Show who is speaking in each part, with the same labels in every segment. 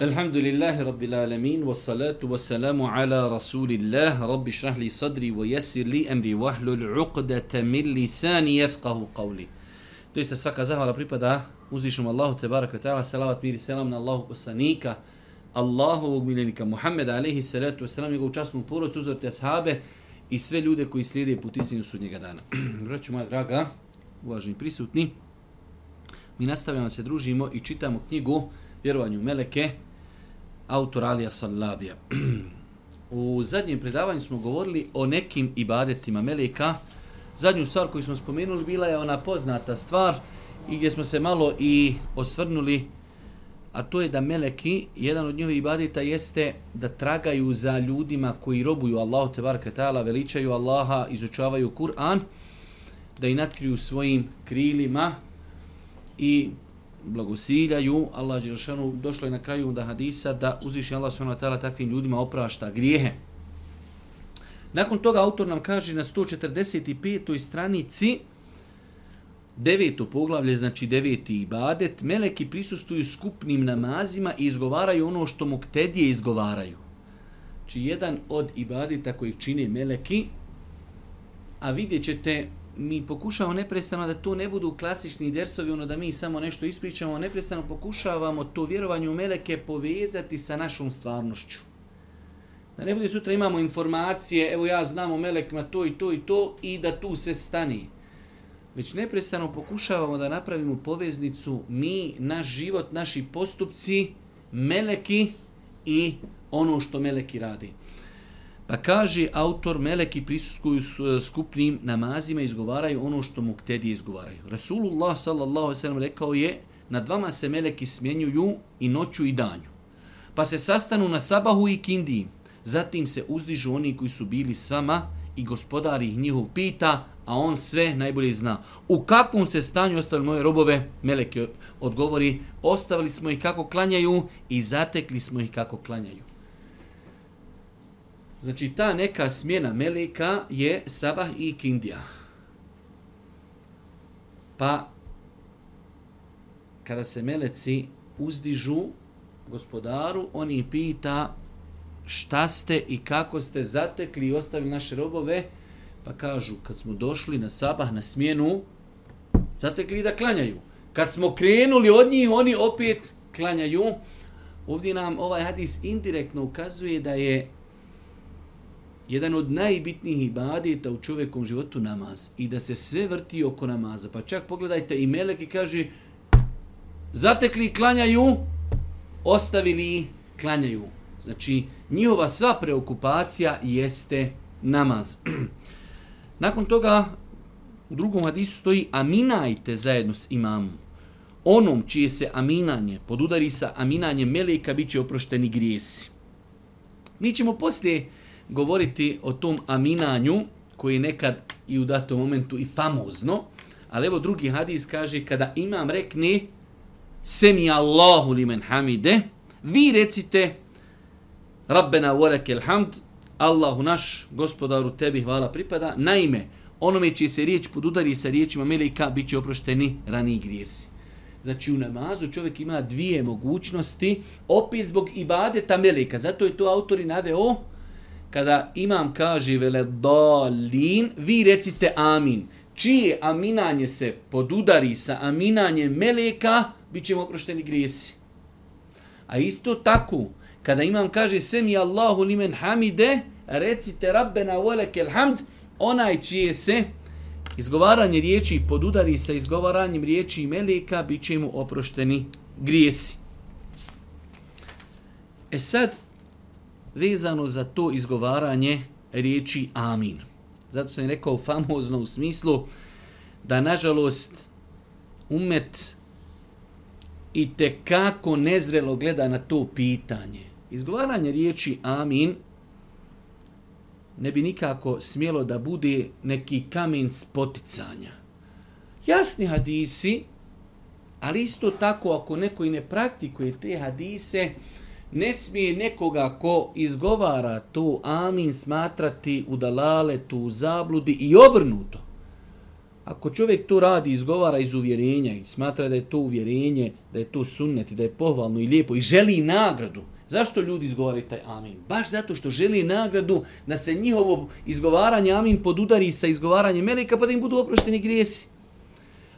Speaker 1: Alhamdulillahi rabbil
Speaker 2: alamin was salatu was salamu ala rasulillah rabbi shrah li sadri wa yassir li amri wahlul 'uqdatam min lisani yafqahu qawli. To jest svaka zahvala pripada uzvišenom Allahu te wa taala salavat mir i selam na Allahu poslanika Allahu ugmilenika Muhammed alejhi salatu was salam i učasnu porodicu uzvrte ashabe i sve ljude koji slijede put istinu sudnjega dana. Vraćamo moja draga, uvaženi prisutni. Mi nastavljamo se družimo i čitamo knjigu vjerovanju meleke, autor Alija Salabija. U zadnjem predavanju smo govorili o nekim ibadetima Meleka. Zadnju stvar koju smo spomenuli bila je ona poznata stvar i gdje smo se malo i osvrnuli, a to je da Meleki, jedan od njihovih ibadeta jeste da tragaju za ljudima koji robuju Allahu te barka ta'ala, veličaju Allaha, izučavaju Kur'an, da i natkriju svojim krilima i blagosiljaju, Allah Đelšanu došlo je na kraju onda hadisa da uzviši Allah s.w.t. takvim ljudima oprašta grijehe. Nakon toga autor nam kaže na 145. stranici deveto poglavlje, znači deveti ibadet, meleki prisustuju skupnim namazima i izgovaraju ono što muktedije izgovaraju. Či jedan od ibadeta kojih čine meleki, a vidjet ćete mi pokušavamo neprestano da to ne budu klasični dersovi, ono da mi samo nešto ispričamo, neprestano pokušavamo to vjerovanje u meleke povezati sa našom stvarnošću. Da ne bude sutra imamo informacije, evo ja znam o melekima to i to i to i da tu sve stani. Već neprestano pokušavamo da napravimo poveznicu mi, naš život, naši postupci, meleki i ono što meleki radi. Pa kaže autor Meleki prisuskuju e, skupnim namazima izgovaraju ono što mu ktedi izgovaraju. Rasulullah sallallahu sallam rekao je na dvama se Meleki smjenjuju i noću i danju. Pa se sastanu na sabahu i kindiji. Zatim se uzdižu oni koji su bili s vama i gospodari ih njihov pita, a on sve najbolje zna. U kakvom se stanju ostavili moje robove? Meleki odgovori, ostavili smo ih kako klanjaju i zatekli smo ih kako klanjaju. Znači, ta neka smjena meleka je sabah i kindija. Pa, kada se meleci uzdižu gospodaru, oni pita šta ste i kako ste zatekli i ostavili naše robove, pa kažu, kad smo došli na sabah, na smjenu, zatekli da klanjaju. Kad smo krenuli od njih, oni opet klanjaju. Ovdje nam ovaj hadis indirektno ukazuje da je jedan od najbitnijih ibadeta u čovjekom životu namaz i da se sve vrti oko namaza. Pa čak pogledajte i Meleki kaže zatekli klanjaju, ostavili klanjaju. Znači njihova sva preokupacija jeste namaz. Nakon toga u drugom hadisu stoji aminajte zajedno s imamom. Onom čije se aminanje podudari sa aminanjem Meleka bit će oprošteni grijesi. Mi ćemo poslije govoriti o tom aminanju koji je nekad i u datom momentu i famozno, ali evo drugi hadis kaže kada imam rekne semi Allahu li men hamide, vi recite Rabbena voleke hamd, Allahu naš, gospodaru tebi hvala pripada, naime, onome će se riječ podudari sa riječima Melika, bit će oprošteni rani grijesi. Znači u namazu čovjek ima dvije mogućnosti, opet zbog ibadeta Melika, zato je to autori naveo, kada imam kaže vele dalin, vi recite amin. Čije aminanje se podudari sa aminanjem meleka, bit ćemo oprošteni grijesi. A isto tako, kada imam kaže semi Allahu limen hamide, recite rabbena velekel hamd, onaj čije se izgovaranje riječi podudari sa izgovaranjem riječi meleka, bit ćemo oprošteni grijesi. E sad, vezano za to izgovaranje riječi amin. Zato sam rekao famozno u smislu da nažalost umet i te kako nezrelo gleda na to pitanje. Izgovaranje riječi amin ne bi nikako smjelo da bude neki kamen spoticanja. Jasni hadisi, ali isto tako ako neko i ne praktikuje te hadise, ne smije nekoga ko izgovara tu amin smatrati u dalale, tu u zabludi i obrnuto. Ako čovjek to radi, izgovara iz uvjerenja i smatra da je to uvjerenje, da je to sunnet i da je pohvalno i lijepo i želi nagradu, zašto ljudi izgovaraju taj amin? Baš zato što želi nagradu da se njihovo izgovaranje amin podudari sa izgovaranjem meleka pa da im budu oprošteni grijesi.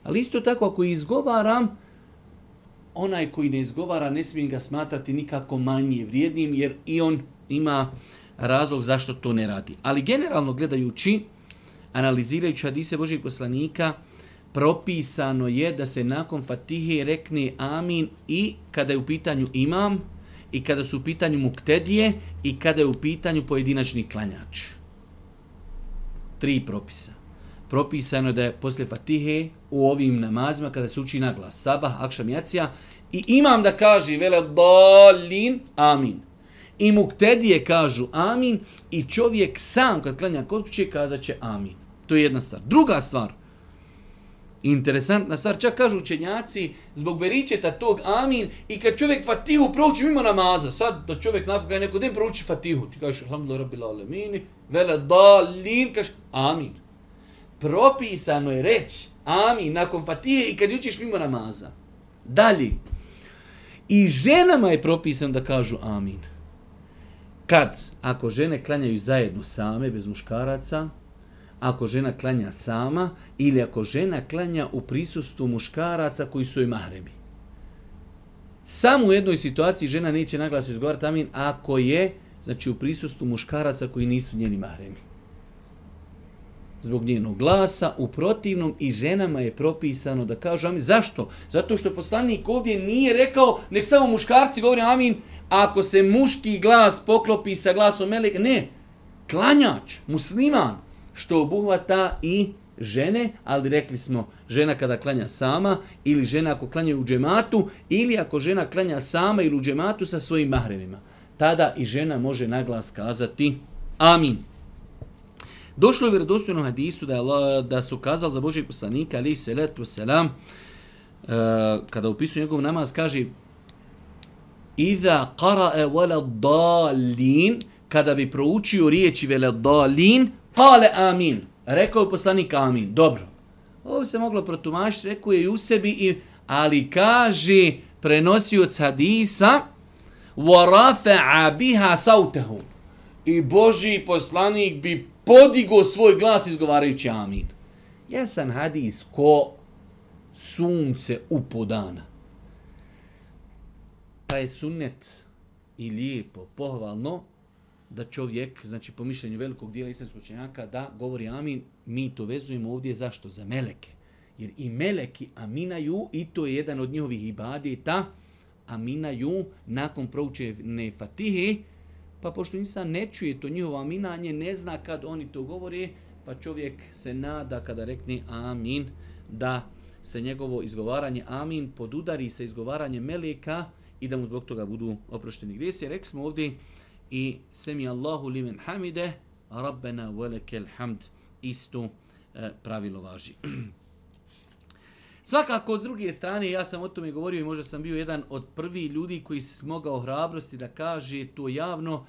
Speaker 2: Ali isto tako ako izgovaram, onaj koji ne izgovara ne smije ga smatrati nikako manje vrijednim jer i on ima razlog zašto to ne radi. Ali generalno gledajući, analizirajući hadise Božih poslanika, propisano je da se nakon fatihe rekne amin i kada je u pitanju imam, i kada su u pitanju muktedije, i kada je u pitanju pojedinačni klanjač. Tri propisa. Propisano da je posle fatihe u ovim namazima, kada se uči na glas, sabah, akšam, jacija, i imam da kaže, vele dalin, amin. I muktedije kažu amin, i čovjek sam kad klanja kod kuće kazat će amin. To je jedna stvar. Druga stvar, interesantna stvar, čak kažu učenjaci, zbog beričeta tog amin, i kad čovjek fatihu prouči mimo namaza, sad da čovjek nakon kada neko den prouči fatihu, ti kažeš, alhamdulillah, rabbil alemini, vele dalin, kažeš, amin. Propisano je reći, amin, nakon fatihe i kad učiš mimo namaza. Dalje, i ženama je propisano da kažu amin. Kad, ako žene klanjaju zajedno same, bez muškaraca, ako žena klanja sama ili ako žena klanja u prisustvu muškaraca koji su joj mahremi. Samo u jednoj situaciji žena neće naglasno izgovarati amin ako je znači u prisustvu muškaraca koji nisu njeni mahremi. Zbog njenog glasa, u protivnom i ženama je propisano da kažu amin. Zašto? Zato što poslanik ovdje nije rekao nek samo muškarci govori amin ako se muški glas poklopi sa glasom meleka. Ne, klanjač, musliman, što obuhvata i žene, ali rekli smo žena kada klanja sama ili žena ako klanja u džematu ili ako žena klanja sama ili u džematu sa svojim mahremima. Tada i žena može naglas kazati amin. Došlo je u vjerodostojnom hadisu da, je, da su kazali za Božih poslanika ali se letu selam uh, kada upisuje njegov namaz kaže Iza qara'e wala dalin kada bi proučio riječi vele dalin Kale amin. Rekao je poslanik amin. Dobro. Ovo se moglo protumašiti, rekao je i u sebi, i, ali kaže prenosioc hadisa وَرَفَعَ بِهَا سَوْتَهُ I Boži poslanik bi podigo svoj glas izgovarajući amin. Jasan hadis ko sunce u podana. Pa je sunnet i lijepo, pohvalno, da čovjek, znači po mišljenju velikog dijela islamskog učenjaka, da govori amin, mi to vezujemo ovdje zašto? Za meleke. Jer i meleki aminaju, i to je jedan od njihovih ibadeta, aminaju nakon proučene fatihe, pa pošto insan ne čuje to njihovo aminanje, ne zna kad oni to govore, pa čovjek se nada kada rekne amin, da se njegovo izgovaranje amin podudari sa izgovaranjem meleka i da mu zbog toga budu oprošteni. Gdje se rekli smo ovdje, i semi Allahu limen hamide, rabbena velekel hamd, isto e, pravilo važi. Svakako, s druge strane, ja sam o tome govorio i možda sam bio jedan od prvi ljudi koji se smogao hrabrosti da kaže to javno,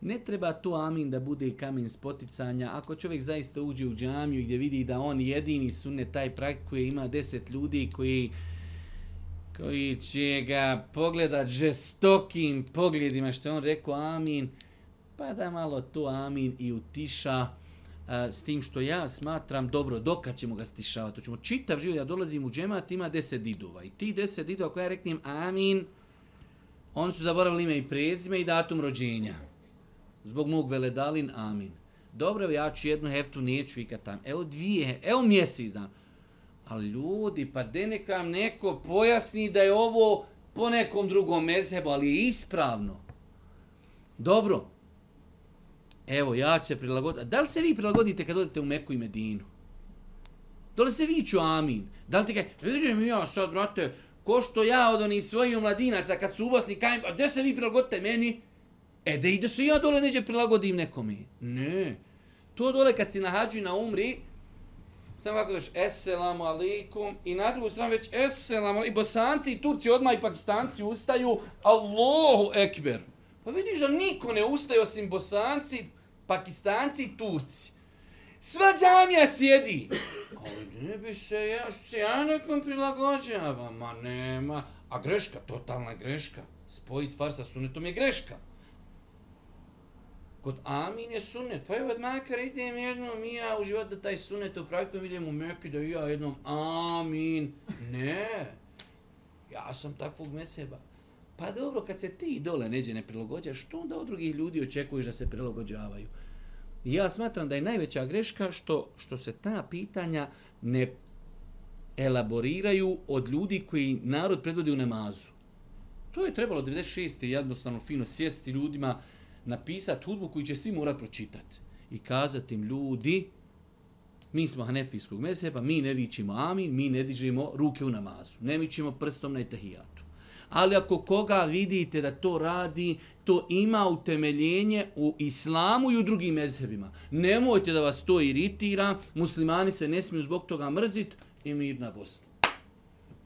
Speaker 2: ne treba to amin da bude kamen spoticanja. Ako čovjek zaista uđe u džamiju gdje vidi da on jedini sunne taj praktikuje, ima deset ljudi koji koji će ga pogledat žestokim pogledima što je on rekao amin, pa da malo to amin i utiša a, s tim što ja smatram dobro, doka ćemo ga stišavati. To ćemo čitav život, ja dolazim u džemat, ima deset didova i ti deset didova koja ja reknem amin, oni su zaboravili ime i prezime i datum rođenja. Zbog mog veledalin, amin. Dobro, ja ću jednu heftu, neću ikat tam. Evo dvije, evo mjesec dan. Ali ljudi, pa de neka neko pojasni da je ovo po nekom drugom mezhebu, ali je ispravno. Dobro. Evo, ja ću se prilagoditi. Da li se vi prilagodite kad odete u Meku i Medinu? Da li se vi ću amin? Da li ti kaj, vidim ja sad, brate, ko što ja od onih svojih mladinaca kad su u Bosni, kaj, a gde se vi prilagodite meni? E, da i da se ja dole neđe prilagodim nekome. Ne. To dole kad si na hađu i na umri, samo ovako daš eselamu alikum, i na drugu stranu već eselamu alikum, I bosanci i turci odmah i pakistanci ustaju Allahu ekber. Pa vidiš da niko ne ustaje osim bosanci, pakistanci i turci. Sva džamija sjedi. Ali ne bi se ja, što se ja nekom prilagođavam, ma nema. A greška, totalna greška. Spojit far sa sunetom je greška. Kod amin je sunet. Pa evo, makar idem jednom i ja u život da taj sunet upravim, idem u Mepi da i ja jednom amin. Ne. Ja sam takvog meseba. Pa dobro, kad se ti dole neđe ne prilagođaš, što onda od drugih ljudi očekuješ da se prilagođavaju? Ja smatram da je najveća greška što, što se ta pitanja ne elaboriraju od ljudi koji narod predvodi u namazu. To je trebalo 96. jednostavno fino sjesti ljudima, napisati hudbu koju će svi morat pročitati. I kazati im ljudi, mi smo hanefijskog meseba, mi ne vićimo amin, mi ne dižemo ruke u namazu. Ne mičimo prstom na etahijat. Ali ako koga vidite da to radi, to ima utemeljenje u islamu i u drugim mezhebima. Nemojte da vas to iritira, muslimani se ne smiju zbog toga mrzit i mirna Bosna.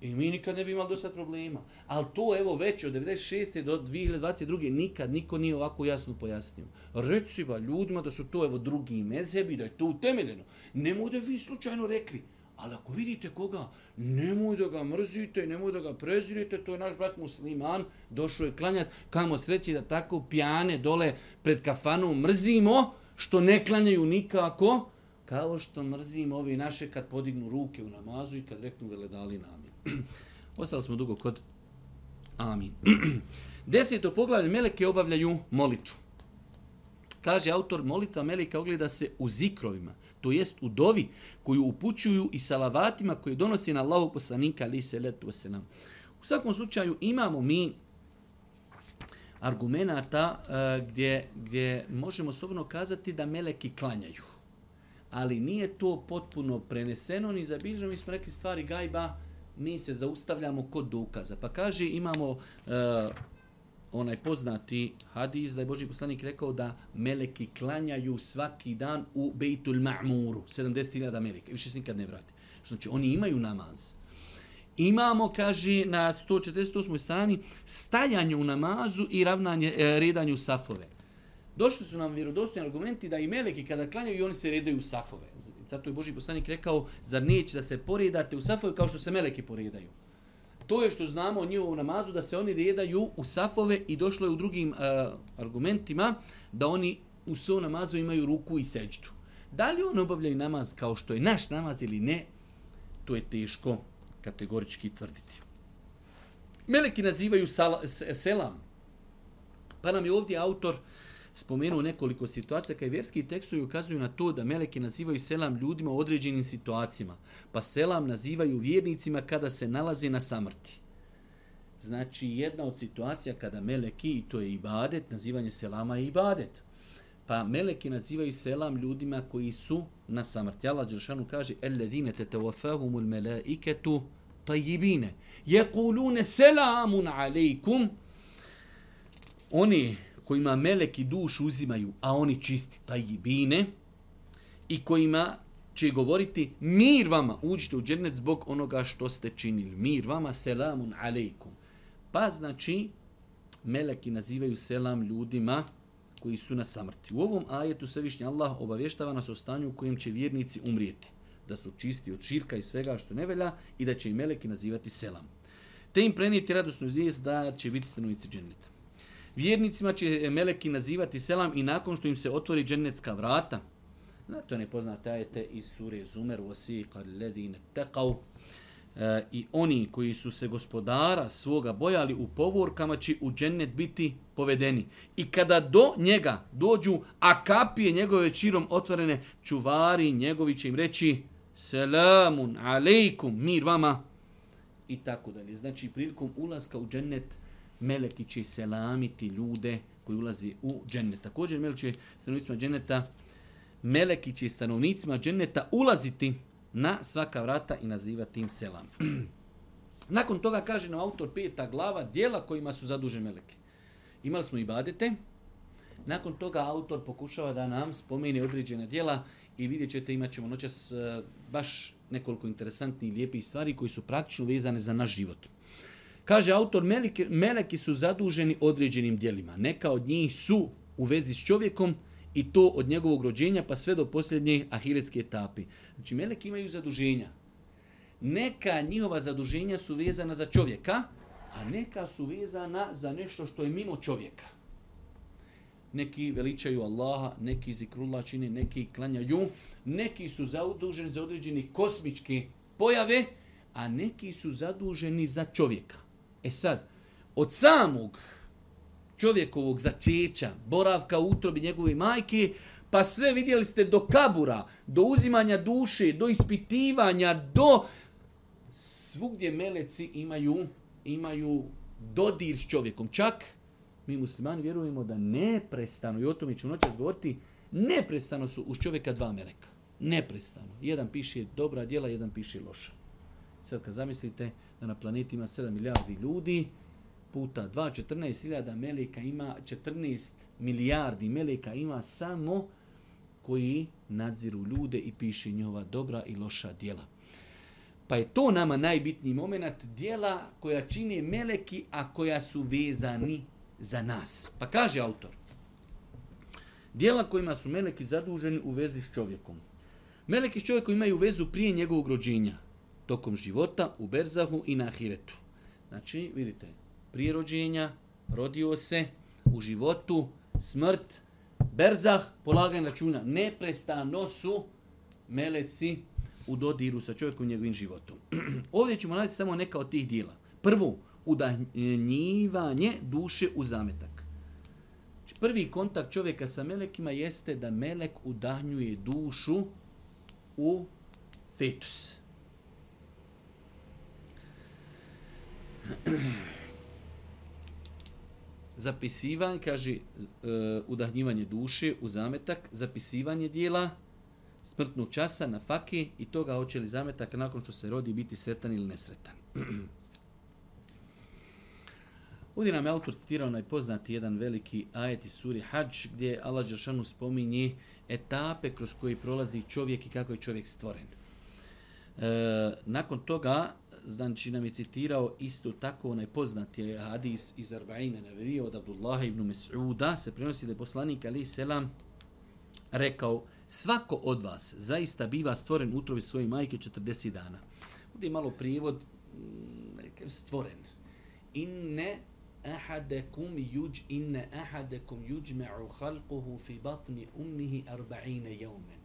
Speaker 2: I mi nikad ne bi imali dosta problema. Ali to evo već od 96. do 2022. nikad niko nije ovako jasno pojasnio. Reci ba ljudima da su to evo drugi mezebi, da je to utemeljeno. Nemoj da vi slučajno rekli. Ali ako vidite koga, nemoj da ga mrzite, nemoj da ga prezirite, to je naš brat musliman, došao je klanjat, kamo sreći da tako pijane dole pred kafanom mrzimo, što ne klanjaju nikako, kao što mrzimo ovi naše kad podignu ruke u namazu i kad reknu veledali namin. Ostali smo dugo kod amin. Deseto poglavlje, meleke obavljaju molitvu. Kaže autor, molitva meleka ogleda se u zikrovima, to jest u dovi koju upućuju i salavatima koje donosi na Allahu poslanika ali se letu wasalam. U svakom slučaju imamo mi argumenata uh, gdje, gdje možemo sobno kazati da meleki klanjaju. Ali nije to potpuno preneseno ni zabilježeno. Mi smo rekli stvari gajba, mi se zaustavljamo kod dokaza. Pa kaže imamo uh, onaj poznati hadis da je Boži poslanik rekao da meleki klanjaju svaki dan u Bejtul Ma'muru, 70.000 meleka, više se nikad ne vrati. Znači, oni imaju namaz. Imamo, kaže, na 148. strani, stajanje u namazu i ravnanje, e, redanje u safove. Došli su nam vjerodostojni argumenti da i meleki kada klanjaju i oni se redaju u safove. Zato je Boži poslanik rekao, zar neće da se poredate u safove kao što se meleki poredaju. To je što znamo o njihovom namazu, da se oni redaju u safove i došlo je u drugim e, argumentima da oni u svom namazu imaju ruku i seđdu. Da li oni obavljaju namaz kao što je naš namaz ili ne, to je teško kategorički tvrditi. Meleki nazivaju sal, selam. Pa nam je ovdje autor uh, spomenuo nekoliko situacija kaj vjerski tekstovi ukazuju na to da meleki nazivaju selam ljudima u određenim situacijama. Pa selam nazivaju vjernicima kada se nalaze na samrti. Znači jedna od situacija kada meleki, i to je ibadet, nazivanje selama je ibadet. Pa meleki nazivaju selam ljudima koji su na samrti. Allah Đeršanu kaže Eledine te tawafahumul melaiketu tajibine. Jekulune selamun alejkum. Oni kojima meleki dušu uzimaju, a oni čisti taj bine, i kojima će govoriti mir vama, uđite u džennet zbog onoga što ste činili. Mir vama, selamun alejkum. Pa znači, meleki nazivaju selam ljudima koji su na samrti. U ovom ajetu Svevišnji Allah obavještava nas o stanju u kojem će vjernici umrijeti. Da su čisti od širka i svega što ne velja i da će i meleki nazivati selam. Te im prenijeti radosnu zvijest da će biti stanovnici dženneta. Vjernicima će meleki nazivati selam i nakon što im se otvori džennetska vrata. Znate, one poznate ajete iz sure Zumer, Vosika, Ledine, tekau, E, I oni koji su se gospodara svoga bojali u povorkama će u džennet biti povedeni. I kada do njega dođu, a kapije njegove čirom otvorene, čuvari njegovi će im reći Selamun alejkum, mir vama. I tako dalje. Znači, prilikom ulaska u džennet, meleki će selamiti ljude koji ulazi u džennet. Također meleki će stanovnicima dženneta, meleki će stanovnicima dženneta ulaziti na svaka vrata i nazivati im selam. Nakon toga kaže nam autor peta glava dijela kojima su zaduženi meleki. Imali smo ibadete, Nakon toga autor pokušava da nam spomeni određena dijela i vidjet ćete imat ćemo noćas eh, baš nekoliko interesantnih i lijepih stvari koji su praktično vezane za naš život. Kaže autor, meleki, meleki su zaduženi određenim dijelima. Neka od njih su u vezi s čovjekom i to od njegovog rođenja pa sve do posljednje ahiretske etape. Znači, meleki imaju zaduženja. Neka njihova zaduženja su vezana za čovjeka, a neka su vezana za nešto što je mimo čovjeka. Neki veličaju Allaha, neki zikrullah čini, neki klanjaju, neki su zaduženi za određeni kosmičke pojave, a neki su zaduženi za čovjeka. E sad, od samog čovjekovog začeća, boravka u utrobi njegove majke, pa sve vidjeli ste do kabura, do uzimanja duše, do ispitivanja, do svugdje meleci imaju imaju dodir s čovjekom. Čak mi muslimani vjerujemo da neprestano, i o tome ću noćas govoriti, neprestano su uz čovjeka dva meleka. Neprestano. Jedan piše dobra djela, jedan piše loša. Sad kad zamislite da na planeti ima 7 milijardi ljudi, puta 2, 14.000 meleka ima, 14 milijardi meleka ima samo koji nadziru ljude i piše njihova dobra i loša djela. Pa je to nama najbitniji moment dijela koja čine meleki, a koja su vezani za nas. Pa kaže autor, dijela kojima su meleki zaduženi u vezi s čovjekom. Meleki s čovjekom imaju vezu prije njegovog rođenja, tokom života, u Berzahu i na Ahiretu. Znači, vidite, prije rođenja, rodio se, u životu, smrt, Berzah, polaganje računa, neprestano su meleci u dodiru sa čovjekom i njegovim životom. Ovdje ćemo naći samo neka od tih dijela. Prvo, udanjivanje duše u zametak. Znači, prvi kontakt čovjeka sa melekima jeste da melek udahnjuje dušu u fetus. Zapisivanje, kaže, uh, udahnjivanje duše u zametak, zapisivanje dijela, smrtnog časa na faki i toga hoće li zametak nakon što se rodi biti sretan ili nesretan. Ovdje nam je autor citirao najpoznati jedan veliki ajet iz suri Hadž gdje Allah Đeršanu spominje etape kroz koje prolazi čovjek i kako je čovjek stvoren. E, nakon toga, znači nam je citirao isto tako najpoznati hadis iz Arba'ine navedio od Abdullah ibn Mes'uda, se prenosi da je poslanik Ali Selam rekao, svako od vas zaista biva stvoren utrovi svoje majke 40 dana. Ovdje je malo prijevod mm, stvoren. Inne ahadakum yuj inne ahadakum yujma'u khalquhu fi batni ummihi 40 yawman.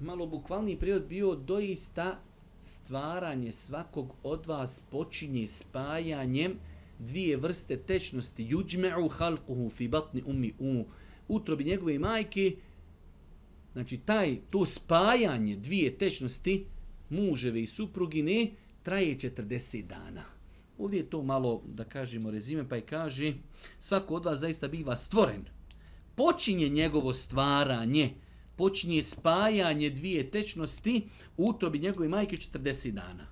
Speaker 2: Malo bukvalni prijevod bio doista stvaranje svakog od vas počinje spajanjem dvije vrste tečnosti yujma'u khalquhu fi batni ummi u utrobi njegove majke Znači, taj, to spajanje dvije tečnosti, muževe i suprugine, traje 40 dana. Ovdje je to malo, da kažemo, rezime, pa i kaže, svako od vas zaista biva stvoren. Počinje njegovo stvaranje, počinje spajanje dvije tečnosti, u utrobi njegove majke 40 dana.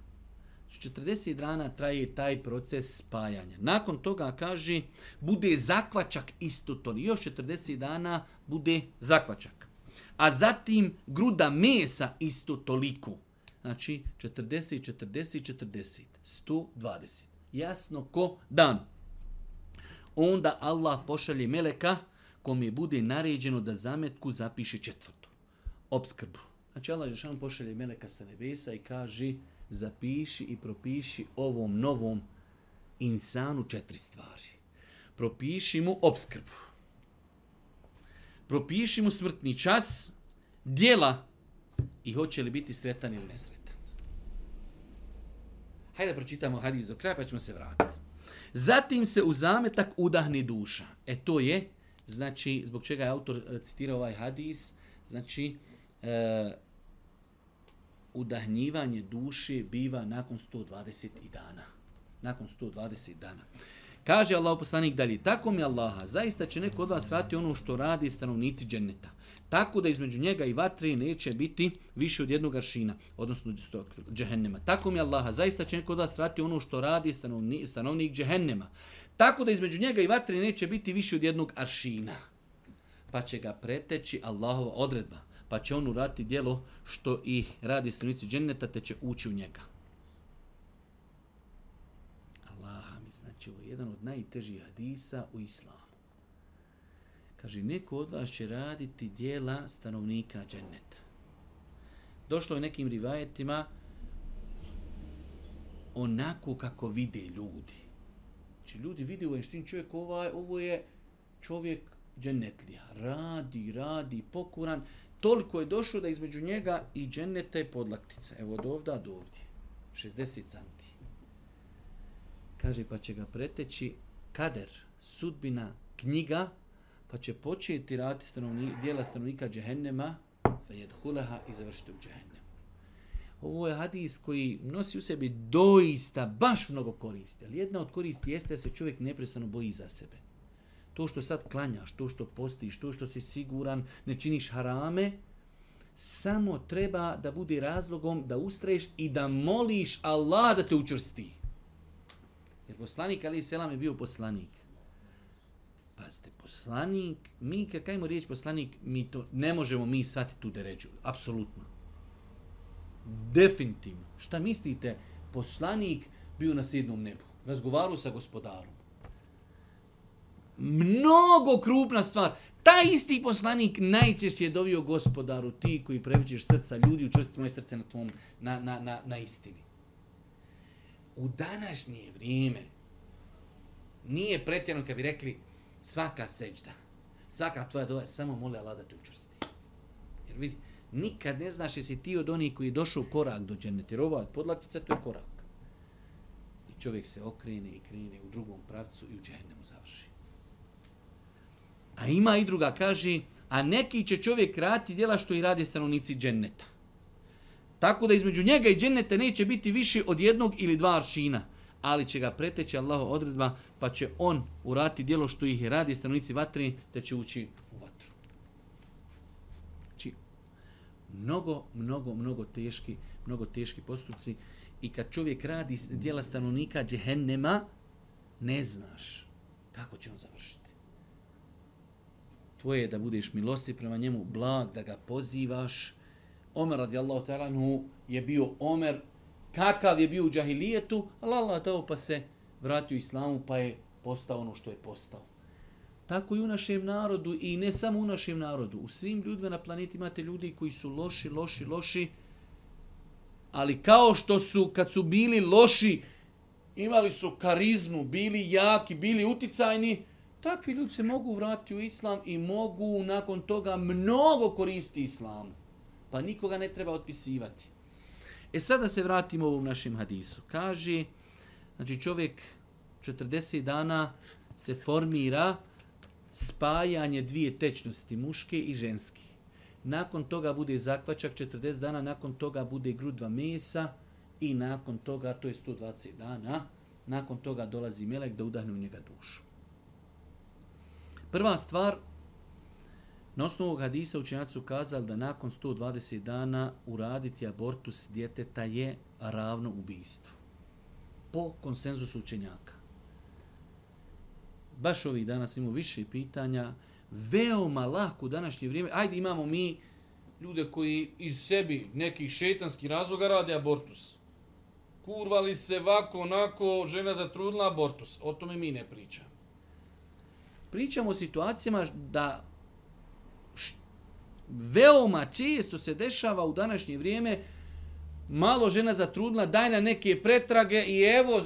Speaker 2: 40 dana traje taj proces spajanja. Nakon toga kaže, bude zakvačak isto to. Još 40 dana bude zakvačak a zatim gruda mesa isto toliko. Znači 40, 40, 40, 120. Jasno ko dan. Onda Allah pošalje meleka kom je bude naređeno da zametku zapiše četvrt. Obskrbu. Znači Allah Žešan pošalje meleka sa nebesa i kaže zapiši i propiši ovom novom insanu četiri stvari. Propiši mu obskrbu propiši mu smrtni čas, dijela i hoće li biti sretan ili nesretan. Hajde da pročitamo hadis do kraja pa ćemo se vratiti. Zatim se u zametak udahni duša. E to je, znači, zbog čega je autor e, citirao ovaj hadis, znači, e, udahnjivanje duše biva nakon 120 dana. Nakon 120 dana. Kaže Allah poslanik dalje, tako mi Allaha, zaista će neko od vas rati ono što radi stanovnici dženneta. Tako da između njega i vatre neće biti više od jednog aršina, odnosno džehennema. Tako mi Allaha, zaista će neko od vas rati ono što radi stanovni, stanovnik džehennema. Tako da između njega i vatre neće biti više od jednog aršina. Pa će ga preteći Allahova odredba. Pa će on urati dijelo što i radi stanovnici dženeta, te će ući u njega. Znači, ovo je jedan od najtežih hadisa u islamu. Kaže, neko od vas će raditi dijela stanovnika dženeta. Došlo je nekim rivajetima onako kako vide ljudi. Znači, ljudi vide u enštin čovjek, ovaj, ovo je čovjek dženetlija. Radi, radi, pokuran. Toliko je došlo da između njega i dženneta je podlaktica. Evo od ovda do ovdje. 60 canti kaže pa će ga preteći kader, sudbina, knjiga, pa će početi raditi stanovni, dijela stanovnika džehennema, fe jedhuleha i završiti u džehennemu. Ovo je hadis koji nosi u sebi doista baš mnogo koristi, ali jedna od koristi jeste da se čovjek neprestano boji za sebe. To što sad klanjaš, to što postiš, to što si siguran, ne činiš harame, samo treba da bude razlogom da ustraješ i da moliš Allah da te učvrsti. Jer poslanik Ali Selam je bio poslanik. Pazite, poslanik, mi kad kajmo riječ poslanik, mi to ne možemo mi shvatiti tu deređu. Apsolutno. Definitivno. Šta mislite? Poslanik bio na sjednom nebu. Razgovaru sa gospodarom. Mnogo krupna stvar. Ta isti poslanik najčešće je dovio gospodaru ti koji previđeš srca ljudi, učvrstiti moje srce na, tvom, na, na, na, na istini u današnje vrijeme nije pretjerno kad bi rekli svaka seđda, svaka tvoja dova, samo moli Allah da te učvrsti. Jer vidi, nikad ne znaš jesi ti od onih koji je došao korak do dženeta, jer ova podlaktica to je korak. I čovjek se okrene i krene u drugom pravcu i u džennemu završi. A ima i druga, kaže, a neki će čovjek raditi djela što i radi stanovnici dženneta. Tako da između njega i dženneta neće biti više od jednog ili dva aršina. Ali će ga preteći Allaho odredba, pa će on urati djelo što ih radi stanovnici vatre, te će ući u vatru. Znači, mnogo, mnogo, mnogo teški, mnogo teški postupci. I kad čovjek radi djela stanovnika džehennema, ne znaš kako će on završiti. Tvoje je da budeš milosti prema njemu, blag, da ga pozivaš, Omer radijallahu ta'ala je bio Omer, kakav je bio u džahilijetu, ali Allah dao pa se vratio islamu pa je postao ono što je postao. Tako i u našem narodu i ne samo u našem narodu. U svim ljudima na planeti imate ljudi koji su loši, loši, loši, ali kao što su, kad su bili loši, imali su karizmu, bili jaki, bili uticajni, takvi ljudi se mogu vratiti u islam i mogu nakon toga mnogo koristiti islamu pa nikoga ne treba otpisivati. E sada se vratimo ovom našem hadisu. Kaže, znači čovjek 40 dana se formira spajanje dvije tečnosti, muške i ženske. Nakon toga bude zakvačak 40 dana, nakon toga bude grudva mesa i nakon toga, to je 120 dana, nakon toga dolazi melek da udahne u njega dušu. Prva stvar, Na osnovu ovog hadisa učenjaci su kazali da nakon 120 dana uraditi abortus djeteta je ravno ubijstvu. Po konsenzusu učenjaka. Baš ovih danas imamo više pitanja. Veoma lako u današnje vrijeme. Ajde imamo mi ljude koji iz sebi nekih šetanskih razloga rade abortus. Kurvali se vako, onako, žena zatrudila abortus. O tome mi ne pričamo. Pričamo o situacijama da veoma često se dešava u današnje vrijeme malo žena zatrudnila, daj na neke pretrage i evo,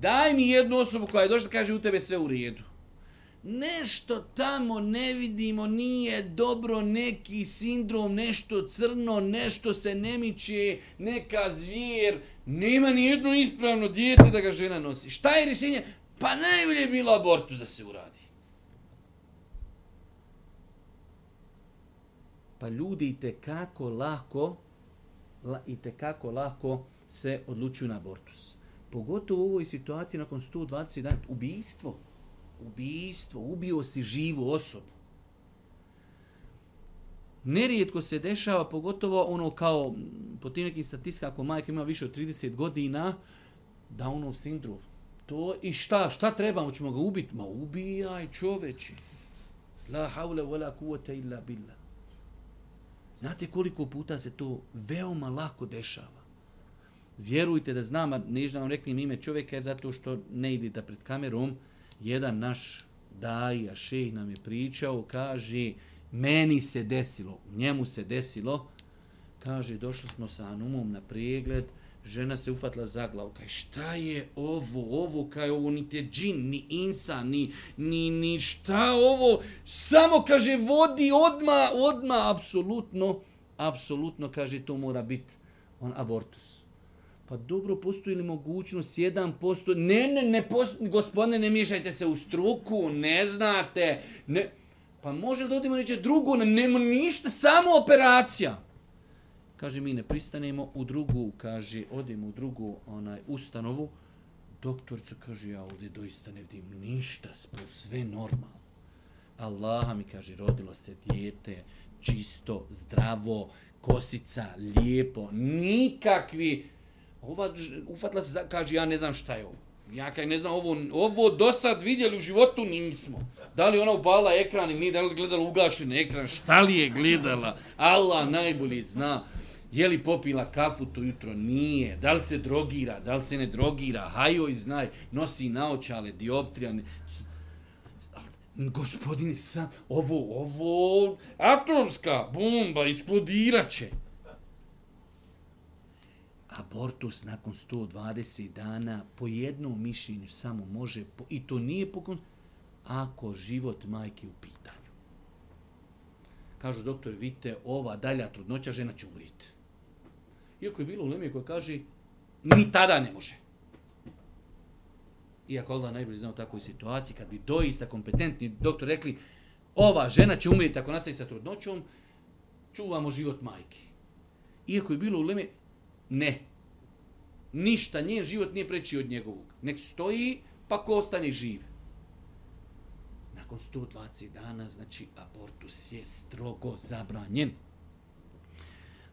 Speaker 2: daj mi jednu osobu koja je došla kaže u tebe sve u redu. Nešto tamo ne vidimo, nije dobro, neki sindrom, nešto crno, nešto se ne miče, neka zvijer, nema ni jedno ispravno dijete da ga žena nosi. Šta je rješenje? Pa najbolje je bilo abortu da se uradi. Pa ljudi i tekako lako la, i te kako lako se odlučuju na abortus. Pogotovo u ovoj situaciji nakon 120 dana. Ubijstvo. Ubijstvo. Ubio si živu osobu. Nerijetko se dešava, pogotovo ono kao, po tim nekim statistika, ako majka ima više od 30 godina, Downov sindrom. To i šta, šta treba, ćemo ga ubiti? Ma ubijaj čoveči. La haule wala kuvata illa billah. Znate koliko puta se to veoma lako dešava. Vjerujte da znam, a ne vam reklim ime čovjeka, jer zato što ne idete pred kamerom, jedan naš daja, šejh nam je pričao, kaže, meni se desilo, njemu se desilo, kaže, došli smo sa Anumom na pregled, žena se ufatla za glavu, kaj šta je ovo, ovo, kaj ovo ni te džin, ni insa, ni, ni, ni šta ovo, samo, kaže, vodi odma, odma, apsolutno, apsolutno, kaže, to mora biti on abortus. Pa dobro, postoji li mogućnost, jedan posto, ne, ne, ne, postoji, gospodine, ne miješajte se u struku, ne znate, ne, pa može li da odimo neće drugo, ne, nema ništa, samo operacija. Kaže, mi ne pristanemo u drugu, kaže, odemo u drugu onaj ustanovu, doktorica kaže, ja ovdje doista ne vidim ništa, sve normalno. Allah mi kaže, rodilo se dijete, čisto, zdravo, kosica, lijepo, nikakvi, ova ufatla se, kaže, ja ne znam šta je ovo. Ja kaj ne znam, ovo, ovo do sad vidjeli u životu nismo. Da li ona upala ekran ili nije, da li gledala ugašen ekran, šta li je gledala? Allah najbolji zna. Je li popila kafu to jutro? Nije. Da li se drogira? Da li se ne drogira? Hajoj znaj, nosi naočale, dioptrija. Ne... Gospodini, sam, ovo, ovo, atomska bomba, isplodirat će abortus nakon 120 dana po jednom mišljenju samo može, po, i to nije po ako život majke u pitanju. Kažu doktor, vidite, ova dalja trudnoća, žena će umriti. Iako je bilo u koja kaže, ni tada ne može. Iako Allah najbolje zna u takvoj situaciji, kad bi doista kompetentni doktor rekli, ova žena će umrijeti ako nastavi sa trudnoćom, čuvamo život majke. Iako je bilo u Ne. Ništa, njen život nije preći od njegovog. Nek stoji, pa ko ostane živ. Nakon 120 dana, znači, abortus je strogo zabranjen.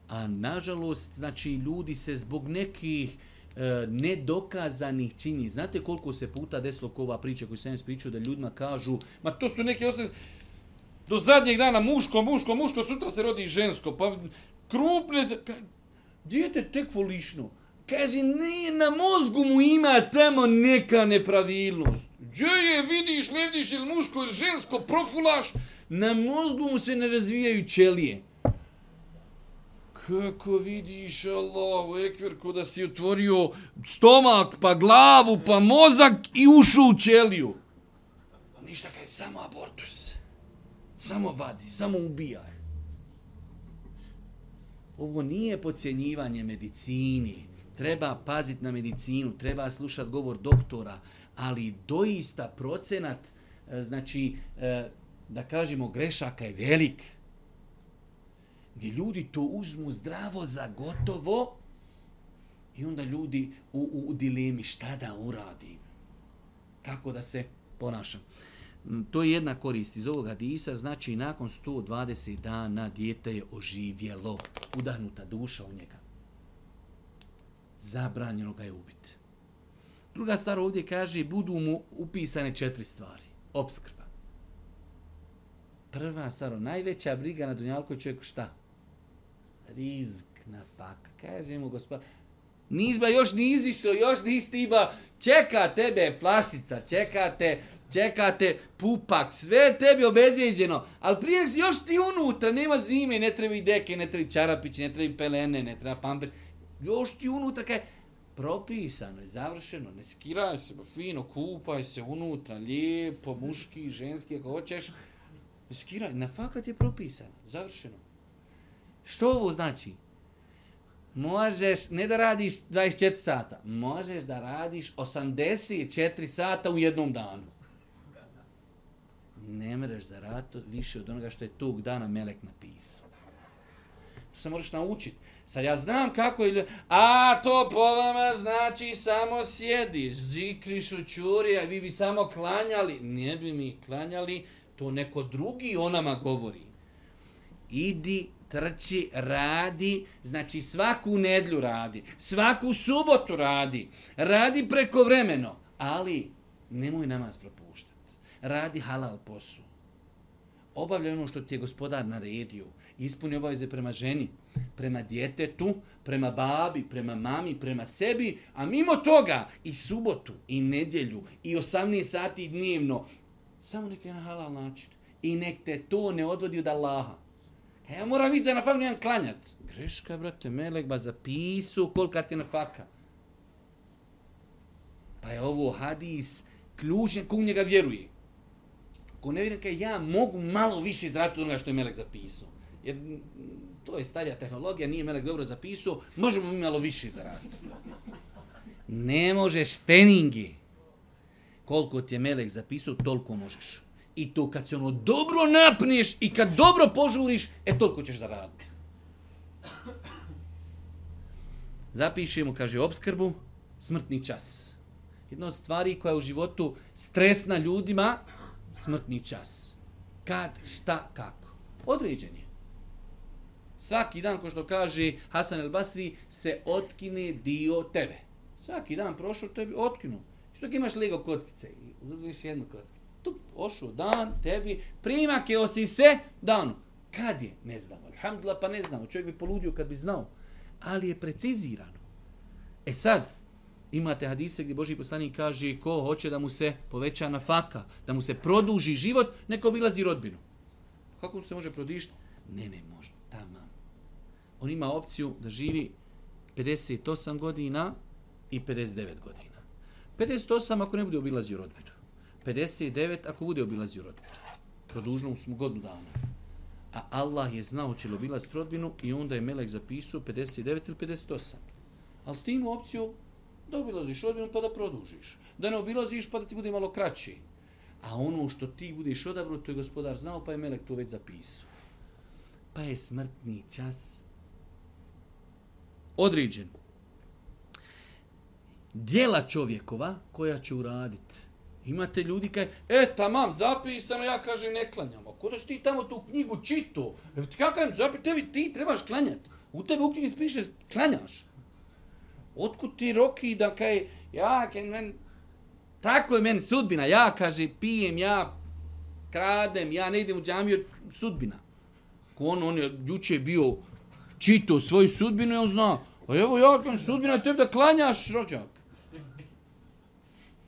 Speaker 2: A nažalost, znači, ljudi se zbog nekih e, nedokazanih čini. Znate koliko se puta desilo ova priča koju sam ispričao da ljudima kažu, ma to su neke osnovne... do zadnjeg dana muško, muško, muško, sutra se rodi žensko, pa krupne se, Dijete tek volišno. Kaže, ne, na mozgu mu ima tamo neka nepravilnost. Gdje je, vidiš, ne vidiš, ili muško ili žensko, profulaš, na mozgu mu se ne razvijaju ćelije. Kako vidiš, Allahu ekver, ko da si otvorio stomak, pa glavu, pa mozak i ušao u ćeliju. Ništa kaj, samo abortus. Samo vadi, samo ubijaj ovo nije pocijenjivanje medicini. Treba paziti na medicinu, treba slušati govor doktora, ali doista procenat, e, znači, e, da kažemo, grešaka je velik. Gdje ljudi to uzmu zdravo za gotovo i onda ljudi u, u, u dilemi šta da uradim. Tako da se ponašam. Mm, to je jedna korist iz ovog hadisa, znači nakon 120 dana dijete je oživjelo, udahnuta duša u njega. Zabranjeno ga je ubiti. Druga stvar ovdje kaže, budu mu upisane četiri stvari. Obskrba. Prva stvar, najveća briga na Dunjalkoj čovjeku šta? Rizk na faka. Kaže mu gospod, Nizba još ni izišao, još ni stiba. Čeka tebe flašica, čekate, čekate pupak, sve tebi obezvijeđeno. Ali prije još ti unutra, nema zime, ne treba i deke, ne treba i čarapići, ne treba i pelene, ne treba pamper. Još ti unutra, kaj, propisano je, završeno, ne skiraj se, fino, kupaj se unutra, lijepo, muški, ženski, ako hoćeš. Ne skiraj, na fakat je propisano, završeno. Što ovo znači? možeš ne da radiš 24 sata, možeš da radiš 84 sata u jednom danu. Ne mreš za rato više od onoga što je tog dana Melek napisao. To se moraš naučiti. Sad ja znam kako je... A to po vama znači samo sjedi, zikriš u čurija, vi bi samo klanjali. Ne bi mi klanjali, to neko drugi o nama govori. Idi, trči, radi, znači svaku nedlju radi, svaku subotu radi, radi preko vremeno, ali nemoj namaz propuštati. Radi halal posu. Obavljaj ono što ti je gospodar naredio. Ispuni obaveze prema ženi, prema djetetu, prema babi, prema mami, prema sebi, a mimo toga i subotu, i nedjelju, i 18 sati dnevno, samo neka je na halal način. I nek te to ne odvodi od Allaha. E, ja moram vidjeti za na faku, nemam klanjat. Greška, brate, melek, ba zapisu kolika ti je na faka. Pa je ovo hadis ključan, ko u njega vjeruje. Ko ne vjeruje, kaj ja mogu malo više izraditi onoga što je melek zapisao. Jer to je starija tehnologija, nije melek dobro zapisao, možemo mi malo više zaraditi. Ne možeš feningi. Koliko ti je melek zapisao, toliko možeš. I to kad se ono dobro napneš i kad dobro požuriš, e toliko ćeš zaraditi. Zapišemo, kaže, obskrbu, smrtni čas. Jedna od stvari koja je u životu stresna ljudima, smrtni čas. Kad, šta, kako. Određen je. Svaki dan, ko što kaže Hasan el Basri, se otkine dio tebe. Svaki dan prošao tebi, otkinu. Što imaš lego kockice? Uzmiš jednu kockicu tup, ošao dan, tebi, primake osi se, dan. Kad je? Ne znamo. Alhamdulillah, pa ne znamo. Čovjek bi poludio kad bi znao. Ali je precizirano. E sad, imate hadise gdje Boži poslanik kaže ko hoće da mu se poveća na faka, da mu se produži život, neko obilazi rodbinu. Kako mu se može produžiti? Ne, ne, može. Tamo. On ima opciju da živi 58 godina i 59 godina. 58 ako ne bude obilazio rodbinu. 59 ako bude obilazio rodbinu. Produžno smo godinu dana. A Allah je znao će li obilaziti rodbinu i onda je Melek zapisao 59 ili 58. Ali s tim opciju da obilaziš rodbinu pa da produžiš. Da ne obilaziš pa da ti bude malo kraći. A ono što ti budeš odabro, to je gospodar znao pa je Melek to već zapisao. Pa je smrtni čas određen. Dijela čovjekova koja će uraditi Imate ljudi kaj, e, tamam, zapisano, ja kažem, ne klanjam. A kod si ti tamo tu knjigu čito, e, kakav zapis, tebi ti trebaš klanjati. U tebi u knjigi spiše, klanjaš. Otkud ti roki da kaj, ja, kaj, men, tako je meni sudbina, ja, kaže, pijem, ja, kradem, ja ne idem u džamiju, sudbina. Ko on, on je juče bio čito svoju sudbinu i on zna, a evo ja, kaj, sudbina, tebi da klanjaš, rođak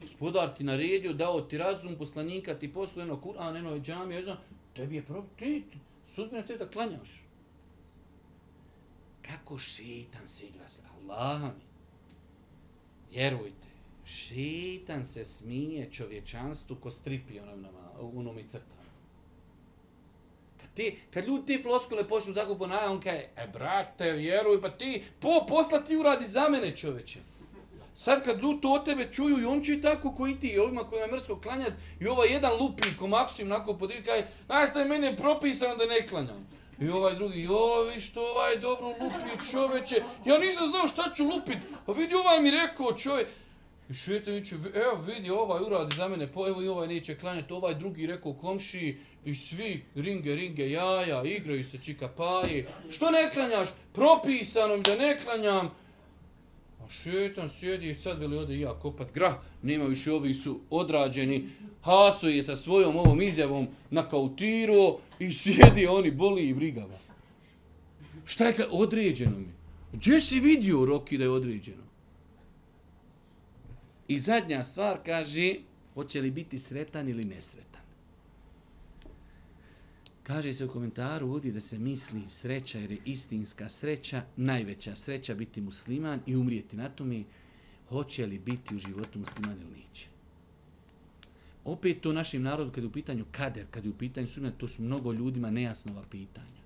Speaker 2: gospodar ti naredio, dao ti razum, poslanika ti posluje eno Kur'an, eno džami, ja znam, tebi je pravo, ti, sudbina tebi da klanjaš. Kako šetan se igra s Allah mi. Vjerujte, šetan se smije čovječanstvu ko stripi onom, onom i crtama. Kad, ti, kad ljudi te floskule počnu tako ponavljati, on kaže, e brate, vjeruj, pa ti, po, posla ti uradi za mene čovječe. Sad kad ljudi to od tebe čuju i on će tako koji ti i ovima kojima je mrsko klanjat i ovaj jedan lupi ko maksim nako podivi kaj, znaš šta je meni propisano da ne klanjam. I ovaj drugi, joj, što ovaj dobro lupi čoveče, ja nisam znao šta ću lupit, a vidi ovaj mi rekao čovjek, I šetan viće, evo vidi, ovaj uradi za mene, po, evo i ovaj neće klanjati, ovaj drugi rekao komši, i svi ringe, ringe, jaja, igraju se čika paje. Što ne klanjaš? Propisano mi da ne klanjam šetan sjedi i sad veli ode i ja kopat grah, nema više ovi su odrađeni, Haso je sa svojom ovom izjavom na kautiru i sjedi oni boli i brigava. Šta je kad određeno mi? Gdje si vidio Roki da je određeno? I zadnja stvar kaže, hoće li biti sretan ili nesretan? Kaže se u komentaru ovdje da se misli sreća jer je istinska sreća, najveća sreća biti musliman i umrijeti na tome, hoće li biti u životu musliman ili neće. Opet to našim narodu kad je u pitanju kader, kad je u pitanju sudbina, to su mnogo ljudima nejasnova pitanja.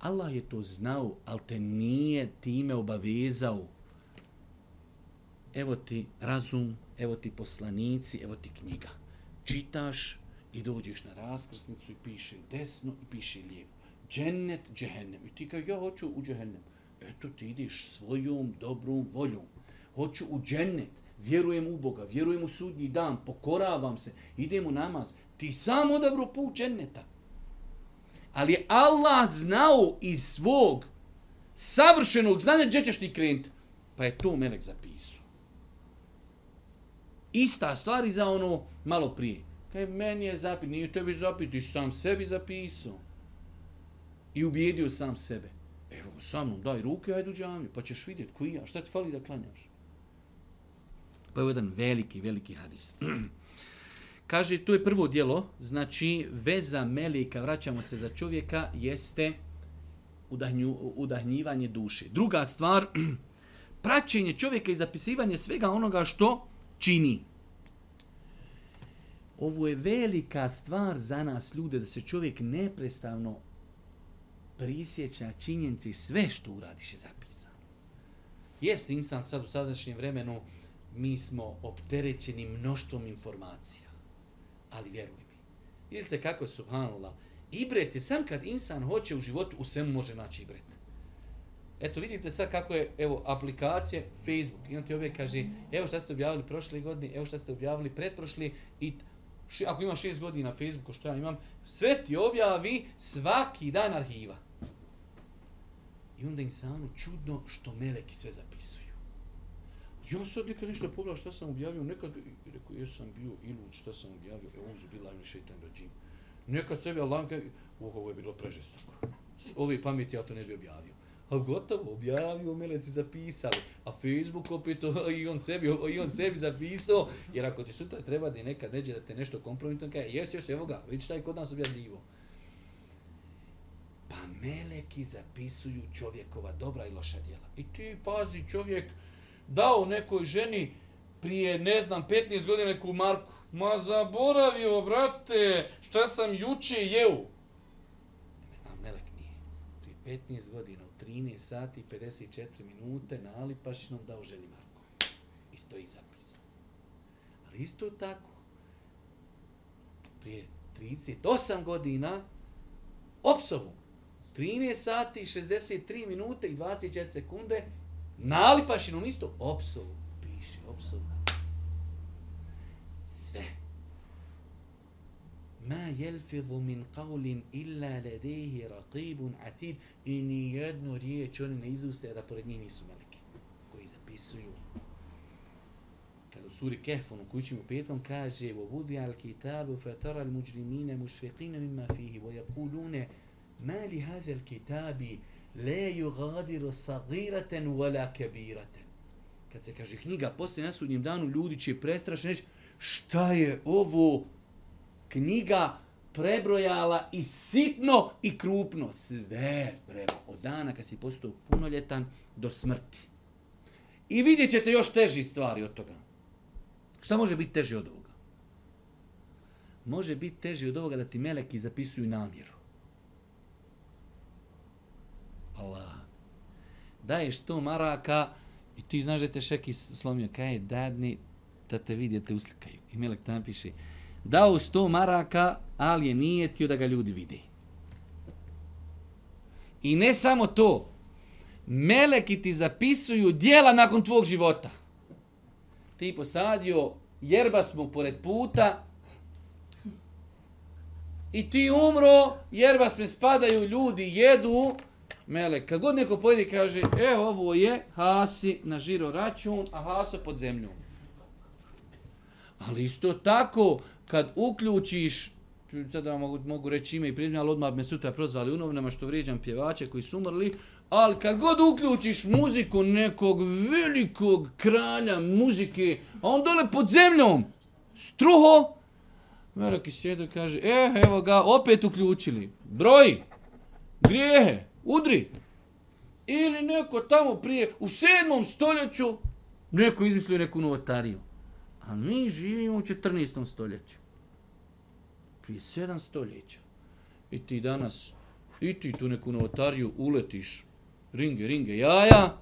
Speaker 2: Allah je to znao, ali te nije time obavezao. Evo ti razum, evo ti poslanici, evo ti knjiga. Čitaš, i dođeš na raskrsnicu i piše desno i piše lijevo. Džennet, džehennem. I ti kaže, ja hoću u džehennem. Eto ti ideš svojom dobrom voljom. Hoću u džennet, vjerujem u Boga, vjerujem u sudnji dan, pokoravam se, idem u namaz. Ti sam odabro put dženneta. Ali je Allah znao iz svog savršenog znanja gdje ćeš ti krenuti. Pa je to melek zapisao. Ista stvar i za ono malo prije. Kaj meni je zapis, nije tebi zapis, ti sam sebi zapisao. I ubijedio sam sebe. Evo, sa mnom, daj ruke, ajde u džamiju, pa ćeš vidjeti koji ja, šta ti fali da klanjaš? Pa je jedan veliki, veliki hadis. Kaže, to je prvo dijelo, znači veza melika, vraćamo se za čovjeka, jeste udahnju, udahnjivanje duše. Druga stvar, praćenje čovjeka i zapisivanje svega onoga što čini. Ovo je velika stvar za nas ljude, da se čovjek neprestavno prisjeća činjenci sve što uradiš je zapisano. Jeste insan sad u sadašnjem vremenu, mi smo opterećeni mnoštvom informacija. Ali vjeruj mi. Vidite kako je subhanallah. Ibret je sam kad insan hoće u životu, u svemu može naći ibret. Eto vidite sad kako je, evo, aplikacije, Facebook, i on ti obje kaže, evo šta ste objavili prošle godine, evo šta ste objavili pretprošli, i ši, ako ima šest godina na Facebooku, što ja imam, sve ti objavi svaki dan arhiva. I onda insanu čudno što meleki sve zapisuju. Ja sad nikad ništa pogledao što sam objavio, nekad rekao, jesam bio ilud što sam objavio, e uzu bila mi šeitan rađim. Nekad sebi Allah kaže, oh, ovo je bilo prežestoko. Ovi pameti ja to ne bi objavio. Ali gotovo, objavio, meleci zapisali. A Facebook opet i on sebi, i on sebi zapisao. Jer ako ti sutra treba da nekad neđe da te nešto kompromitom, kaže, jes još, evo ga, vidi šta je kod nas objavljivo. Pa meleki zapisuju čovjekova dobra i loša djela. I ti pazi čovjek dao nekoj ženi prije, ne znam, 15 godina neku marku. Ma zaboravio, brate, šta sam juče jeo. A melek nije. Prije 15 godina, 13 sati i 54 minute, na Alipašinom dao ženi Marko. Isto i zapisano. Ali isto tako, prije 38 godina, Opsovu, 13 sati, 63 minute i 24 sekunde, nalipašinom isto, opsovu, piše, opsovu. Sve Ma jelfidhu min qavlin illa ladejhi raqibun atid i ni jednu riječ oni ne izuste, da pored njih nisu meleki, koji zapisuju. Kad u suri Kehfonu, kućim u petkom, kaže وَبُدِيَ الْكِتَابُ فَتَرَ الْمُجْرِمِينَ مُشْفِقِينَ مِمَّا فِيهِ وَيَقُولُونَ ما لهذا الكتاب لا يغادر صغيرة ولا كبيرة kad se kaže knjiga posle na sudnjem danu ljudi će prestrašni reći šta je ovo Knjiga prebrojala i sitno i krupno sve prema od dana kad si postao punoljetan do smrti i vidjet ćete još teži stvari od toga šta može biti teže od ovoga može biti teže od ovoga da ti meleki zapisuju namjeru Allah. Daješ sto maraka i ti znaš da te šeki slomio. Kaj je dadni da te vidite uslikaju. I Melek tam piše. Dao sto maraka, ali je nijetio da ga ljudi vidi. I ne samo to. Meleki ti zapisuju dijela nakon tvog života. Ti posadio jerba smo pored puta i ti umro, jerba sme spadaju, ljudi jedu, Melek, kad god neko pojedi kaže, e, ovo je Hasi na žiro račun, a Haso pod zemljom. Ali isto tako, kad uključiš, sada vam mogu, mogu reći ime i prezme, ali odmah me sutra prozvali u novinama što vrijeđam pjevače koji su umrli, ali kad god uključiš muziku nekog velikog kralja muzike, a on dole pod zemljom, struho, Melek i kaže, e, evo ga, opet uključili. Broj, grijehe, udri. Ili neko tamo prije, u sedmom stoljeću, neko izmislio neku novotariju. A mi živimo u 14. stoljeću. Prije 7 stoljeća. I ti danas, i ti tu neku novotariju uletiš, ringe, ringe, jaja,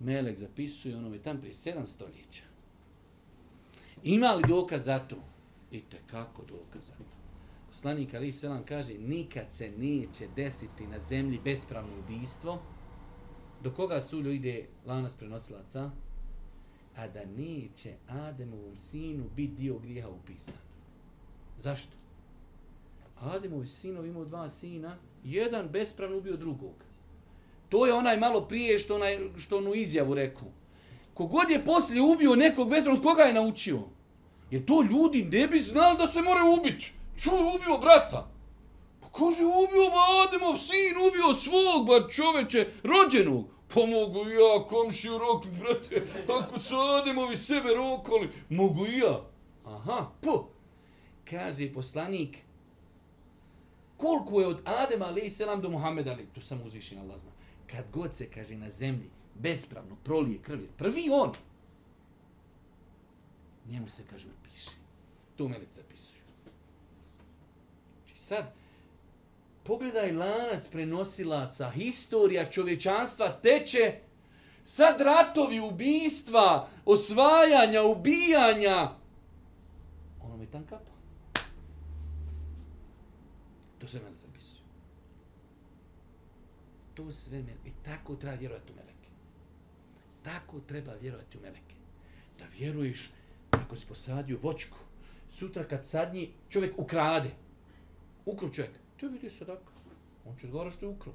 Speaker 2: Melek zapisuje onome tam prije 7 stoljeća. Ima li dokaz za to? I te kako dokaz za to? Poslanik Ali Selam kaže, nikad se neće desiti na zemlji bespravno ubijstvo, do koga sulju ide lanas prenosilaca, a da neće Ademovom sinu biti dio grijeha upisan. Zašto? Ademovi sinovi imao dva sina, jedan bespravno ubio drugog. To je onaj malo prije što, onaj, što onu izjavu rekao. Kogod je poslije ubio nekog bespravno, koga je naučio? Jer to ljudi ne bi znali da se more ubiti. Čuo ubio brata. Pa kaže, ubio ba Ademov sin, ubio svog, ba čoveče, rođenog. Pomogu ja komšiju rok, brate, ako se odemo vi sebe rokali, mogu i ja. Aha, po. Kaže poslanik, koliko je od Adema ali selam do Muhammeda ali to sam uzvišen, Allah zna. Kad god se, kaže, na zemlji, bespravno prolije krvi, prvi on, njemu se, kaže, upiše. To melec zapisuju. Znači sad, pogledaj lanac prenosilaca, historija čovječanstva teče, sad ratovi, ubijstva, osvajanja, ubijanja, ono mi tam kapa. To sve mene zapisuju. To sve mene. I tako treba vjerovati u meleke. Tako treba vjerovati u meleke. Da vjeruješ ako si posadio vočku, sutra kad sadnji čovjek ukrade. Ukru čovjek. To vidi sadaka. On će odgovara što je ukru.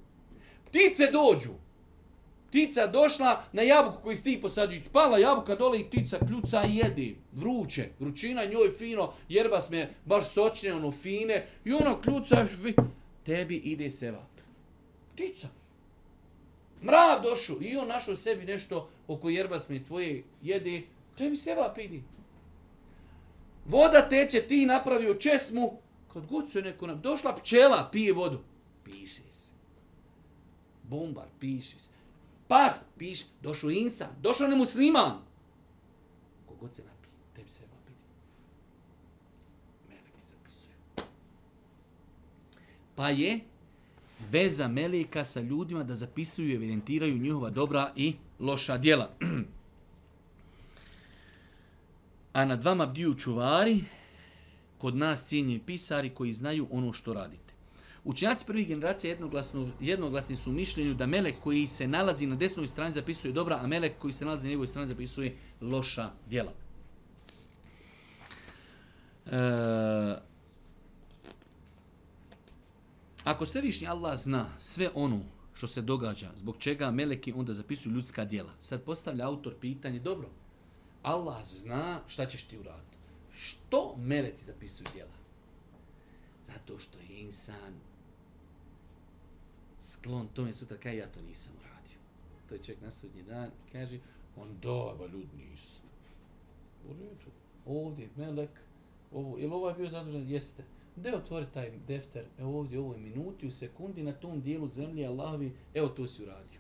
Speaker 2: Ptice dođu. Ptica došla na jabuku koju sti ti posadio. Spala jabuka dole i ptica kljuca i jede. Vruće. Vrućina njoj fino. Jerba sme baš sočne, ono fine. I ono kljuca. Tebi ide sevap. Ptica. Mrav došu. I on našao sebi nešto oko jerba sme tvoje jede. Tebi sevap ide. Voda teče, ti napravio česmu. Kad god se neko nam... Došla pčela, pije vodu. Piše se. Bombar, piše se. Pas, piše. Došao insan, došao nemusliman. Kogod se napije, tebi se vapiti. Meleki zapisuju. Pa je veza meleka sa ljudima da zapisuju i evidentiraju njihova dobra i loša djela. A nad vama bdiju čuvari, kod nas cijenjeni pisari koji znaju ono što radite. Učenjaci prvih generacija jednoglasno, jednoglasni su u mišljenju da melek koji se nalazi na desnoj strani zapisuje dobra, a melek koji se nalazi na njegovoj strani zapisuje loša djela. E, ako se višnji Allah zna sve ono što se događa, zbog čega meleki onda zapisuju ljudska djela, sad postavlja autor pitanje, dobro, Allah zna šta ćeš ti uraditi. Što meleci zapisuju djela? Zato što je insan sklon tome sutra kaj ja to nisam uradio. To je čovjek na sudnji dan i kaže on da, ba ljud nisam. Bože, eto, Ovdje je melek. Ovo, je li ovaj bio zadužen? Jeste. Gde otvori taj defter? Evo ovdje, u ovoj minuti, u sekundi, na tom dijelu zemlje Allahovi, evo to si uradio.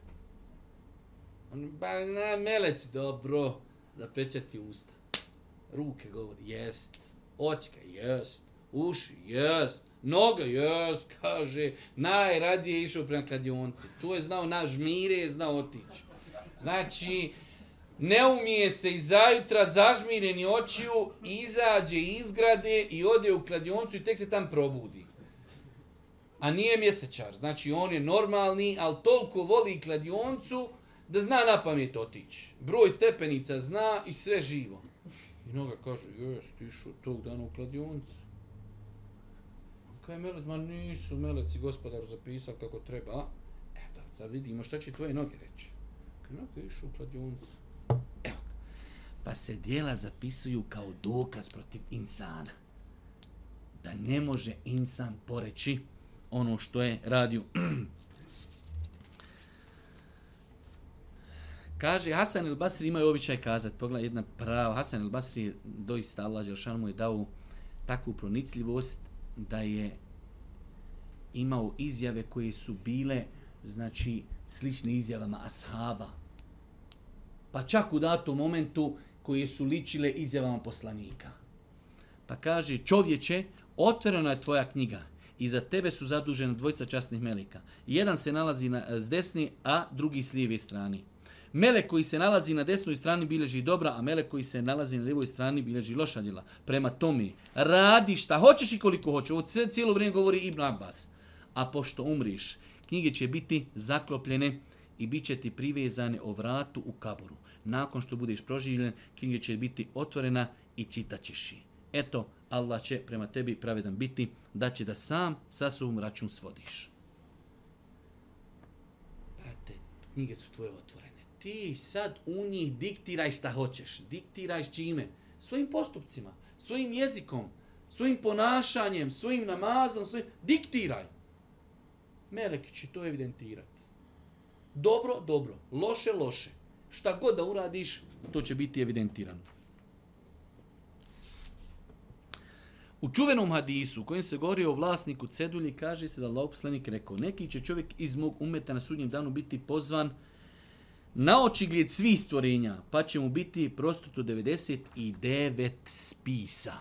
Speaker 2: On, ba na, meleci, dobro zapečati usta. Ruke govori, jest. Očka, jest. Uši, jest. Noga, jest, kaže. Najradije išao prema kladionci. Tu je znao naš mire, je znao otići. Znači, ne umije se i zajutra zažmireni očiju, izađe iz grade i ode u kladioncu i tek se tam probudi. A nije mjesečar. Znači, on je normalni, ali toliko voli kladioncu, da zna na pamet otići. Broj stepenica zna i sve živo. I noga kaže, jes, ti išao tog dana u kladionicu. Kaj je melec? Ma nisu meleci gospodar zapisao kako treba. Evo da, sad vidimo šta će tvoje noge reći. Kaj noga išao u kladionicu. Evo ga. Pa se dijela zapisuju kao dokaz protiv insana. Da ne može insan poreći ono što je radio. Kaže, Hasan el Basri imaju običaj kazati, pogledaj jedna prava, Hasan el Basri doista Allah Đelšan mu je dao takvu pronicljivost da je imao izjave koje su bile, znači, slične izjavama ashaba. Pa čak u datom momentu koje su ličile izjavama poslanika. Pa kaže, čovječe, otvorena je tvoja knjiga i za tebe su zadužena dvojica časnih melika. Jedan se nalazi na, s desni, a drugi s lijeve strane Melek koji se nalazi na desnoj strani bilježi dobra, a melek koji se nalazi na lijevoj strani bilježi loša djela. Prema tome, radi šta hoćeš i koliko hoćeš. Ovo cijelo vrijeme govori Ibn Abbas. A pošto umriš, knjige će biti zaklopljene i bit će ti privezane o vratu u kaboru. Nakon što budeš proživljen, knjige će biti otvorena i čitaćeš ih. Eto, Allah će prema tebi pravedan biti, da će da sam sa sobom račun svodiš. Brate, knjige su tvoje otvorene. Ti sad u njih diktiraj šta hoćeš. Diktiraj s čime? Svojim postupcima, svojim jezikom, svojim ponašanjem, svojim namazom, svojim... Diktiraj. Meleki će to evidentirati. Dobro, dobro. Loše, loše. Šta god da uradiš, to će biti evidentirano. U čuvenom hadisu, kojem se govori o vlasniku cedulji, kaže se da Allah poslanik rekao, neki će čovjek iz mog umeta na sudnjem danu biti pozvan na očigled svih stvorenja, pa će mu biti prostuto 99 spisa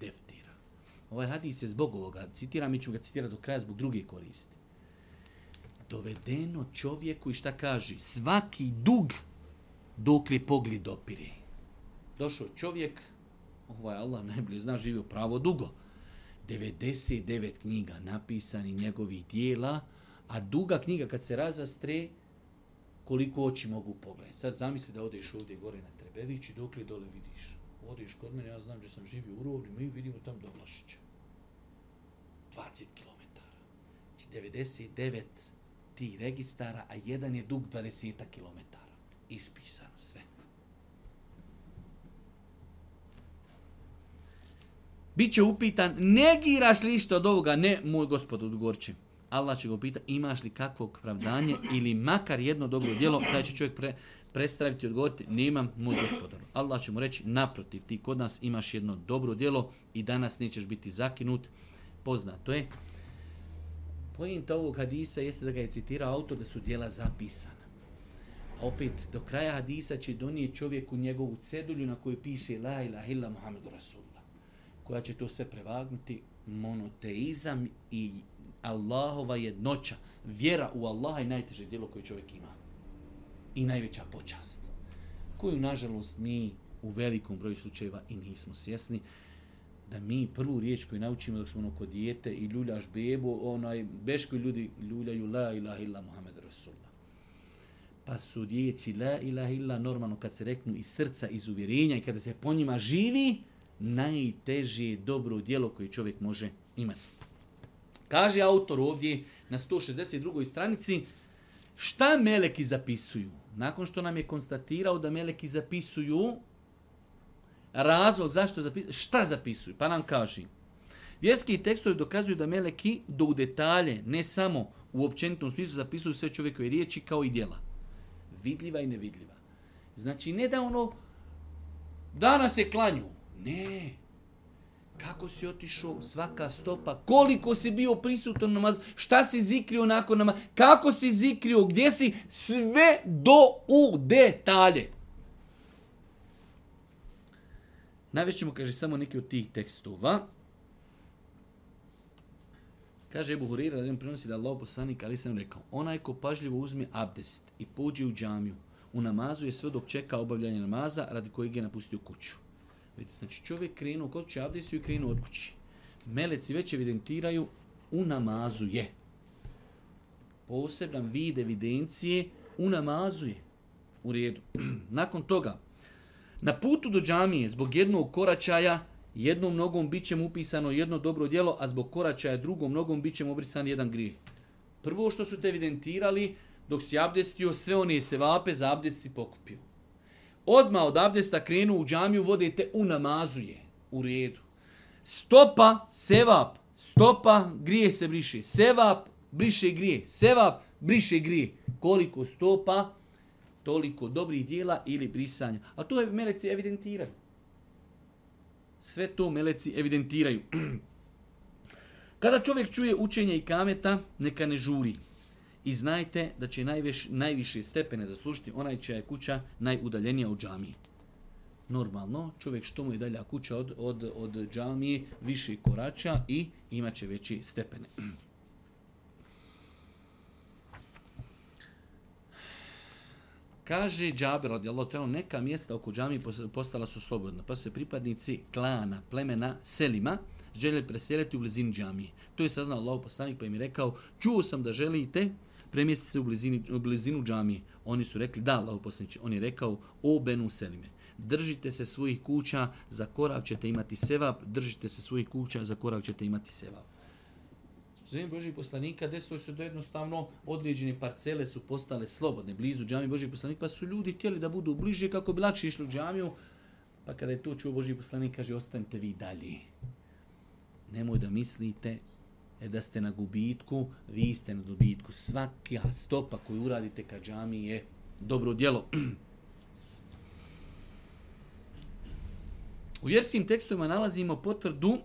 Speaker 2: deftira. Ovaj hadis je zbog ovoga, citiram, mi ćemo ga citirati do kraja zbog druge koristi. Dovedeno čovjeku i šta kaže, svaki dug dok li pogled opire. Došao čovjek, ovaj Allah najbolje zna, živio pravo dugo. 99 knjiga napisani njegovih dijela, a duga knjiga kad se razastre, koliko oči mogu pogledati. Sad zamisli da odeš ovdje gore na Trebević i dok li dole vidiš. Odeš kod mene, ja znam gdje sam živio u Rovni, mi vidimo tam do Vlašića. 20 km. Znači 99 ti registara, a jedan je dug 20 km. Ispisano sve. Biće upitan, negiraš li što od ovoga? Ne, moj gospod, odgovorit Allah će ga upita, imaš li kakvog pravdanje ili makar jedno dobro djelo, taj će čovjek pre, prestraviti i odgovoriti, nemam, moj gospodar. Allah će mu reći, naprotiv, ti kod nas imaš jedno dobro djelo i danas nećeš biti zakinut. Poznato je. Pojenta ovog hadisa jeste da ga je citirao autor da su djela zapisana. Opet, do kraja hadisa će donijeti čovjeku njegovu cedulju na kojoj piše La ilaha illa Muhammedu Rasulullah koja će to sve prevagnuti, monoteizam i Allahova jednoća, vjera u Allaha je najteže djelo koje čovjek ima. I najveća počast. Koju, nažalost, mi u velikom broju slučajeva i nismo svjesni da mi prvu riječ koju naučimo dok smo ono kod dijete i ljuljaš bebu, onaj, beško ljudi ljuljaju la ilaha illa Muhammed Rasulullah. Pa su riječi la ilaha illa normalno kad se reknu iz srca, iz uvjerenja i kada se po njima živi, najteže dobro djelo koje čovjek može imati. Kaže autor ovdje na 162. stranici šta meleki zapisuju. Nakon što nam je konstatirao da meleki zapisuju razlog zašto zapisuju, šta zapisuju, pa nam kaže. Vjerski tekstovi dokazuju da meleki do u detalje, ne samo u općenitom smislu, zapisuju sve čovjekove riječi kao i djela. Vidljiva i nevidljiva. Znači, ne da ono, danas je klanju, Ne. Kako si otišao, svaka stopa, koliko si bio prisutan namaz, šta si zikrio nakon namaz, kako si zikrio, gdje si, sve do u detalje. Najvećemo, kaže, samo neki od tih tekstova. Kaže Ebu Hurira, da prenosi da Allah poslanik, ali sam rekao, onaj ko pažljivo uzme abdest i pođe u džamiju, u namazu je sve dok čeka obavljanje namaza radi kojeg je napustio kuću. Vidite, znači čovjek krenuo kod će abdesu i krenuo od kući. Meleci već evidentiraju u namazu je. Poseban vid evidencije u namazu je. U redu. Nakon toga, na putu do džamije, zbog jednog koračaja, jednom nogom bit će mu upisano jedno dobro djelo, a zbog koračaja drugom nogom bit će mu obrisan jedan grijeh. Prvo što su te evidentirali, dok si abdestio, sve one se vape za abdest si pokupio odmah od abdesta krenu u džamiju, vodite u namazuje. U redu. Stopa, sevap. Stopa, grije se briše. Sevap, briše grije. Sevap, briše grije. Koliko stopa, toliko dobrih dijela ili brisanja. A to je meleci evidentiraju. Sve to meleci evidentiraju. Kada čovjek čuje učenje i kameta, neka ne žuri. I znajte da će najviš, najviše stepene zaslužiti onaj čija je kuća najudaljenija od džamije. Normalno, čovjek što mu je dalja kuća od, od, od džamije, više korača i imaće veći stepene. Kaže Džabir radijallahu ta'ala, neka mjesta oko džamije postala su slobodna, pa su se pripadnici klana, plemena, selima, željeli preseliti u blizini džamije. To je saznao Allah poslanik pa im je rekao, čuo sam da želite premjesti se u, blizini, u blizinu džamije. Oni su rekli, da, Allah on je rekao, o Benu Selime, držite se svojih kuća, za korak ćete imati sevap, držite se svojih kuća, za korak ćete imati sevap. Zvijeme Božih poslanika desilo se da jednostavno određene parcele su postale slobodne blizu džamije Božih poslanika, pa su ljudi htjeli da budu bliže kako bi lakše išli u džamiju. Pa kada je to čuo Božih poslanik, kaže, ostanite vi dalje. Nemoj da mislite E, da ste na gubitku, vi ste na dobitku. Svaka stopa koju uradite ka džami je dobro djelo. U vjerskim tekstovima nalazimo potvrdu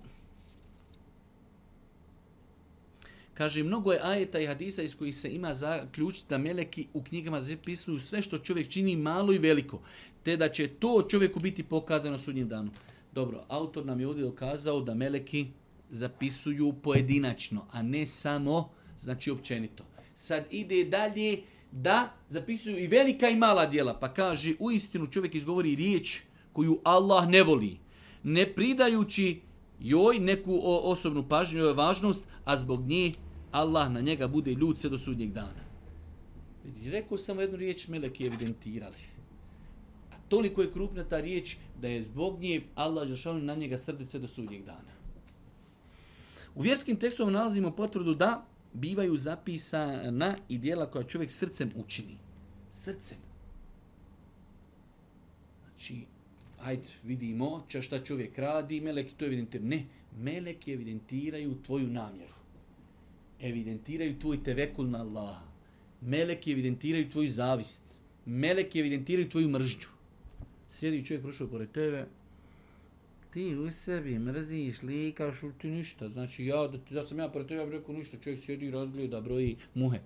Speaker 2: Kaže, mnogo je ajeta i hadisa iz kojih se ima zaključiti da meleki u knjigama zapisuju sve što čovjek čini malo i veliko, te da će to čovjeku biti pokazano sudnjem danu. Dobro, autor nam je ovdje dokazao da meleki zapisuju pojedinačno, a ne samo, znači općenito. Sad ide dalje da zapisuju i velika i mala dijela, pa kaže, u istinu čovjek izgovori riječ koju Allah ne voli, ne pridajući joj neku osobnu pažnju, joj važnost, a zbog nje Allah na njega bude ljud sve do sudnjeg dana. Rekao sam jednu riječ, meleki evidentirali. A toliko je krupna ta riječ da je zbog nje Allah žašao na njega srdice do sudnjeg dana. U vjerskim tekstovima nalazimo potvrdu da bivaju zapisana i dijela koja čovjek srcem učini. Srcem. Znači, ajde, vidimo ča šta čovjek radi, meleki to evidentiraju. Ne, meleki evidentiraju tvoju namjeru evidentiraju tvoj tevekul na Allah. Meleki evidentiraju tvoju zavist. Meleki evidentiraju tvoju mržđu. Sjedi čovjek prošao pored tebe, ti u sebi mrziš, likaš, ti ništa. Znači, ja, da, da sam ja pored tebe, ja bih rekao ništa, čovjek sjedi i razgleda, broji muhe.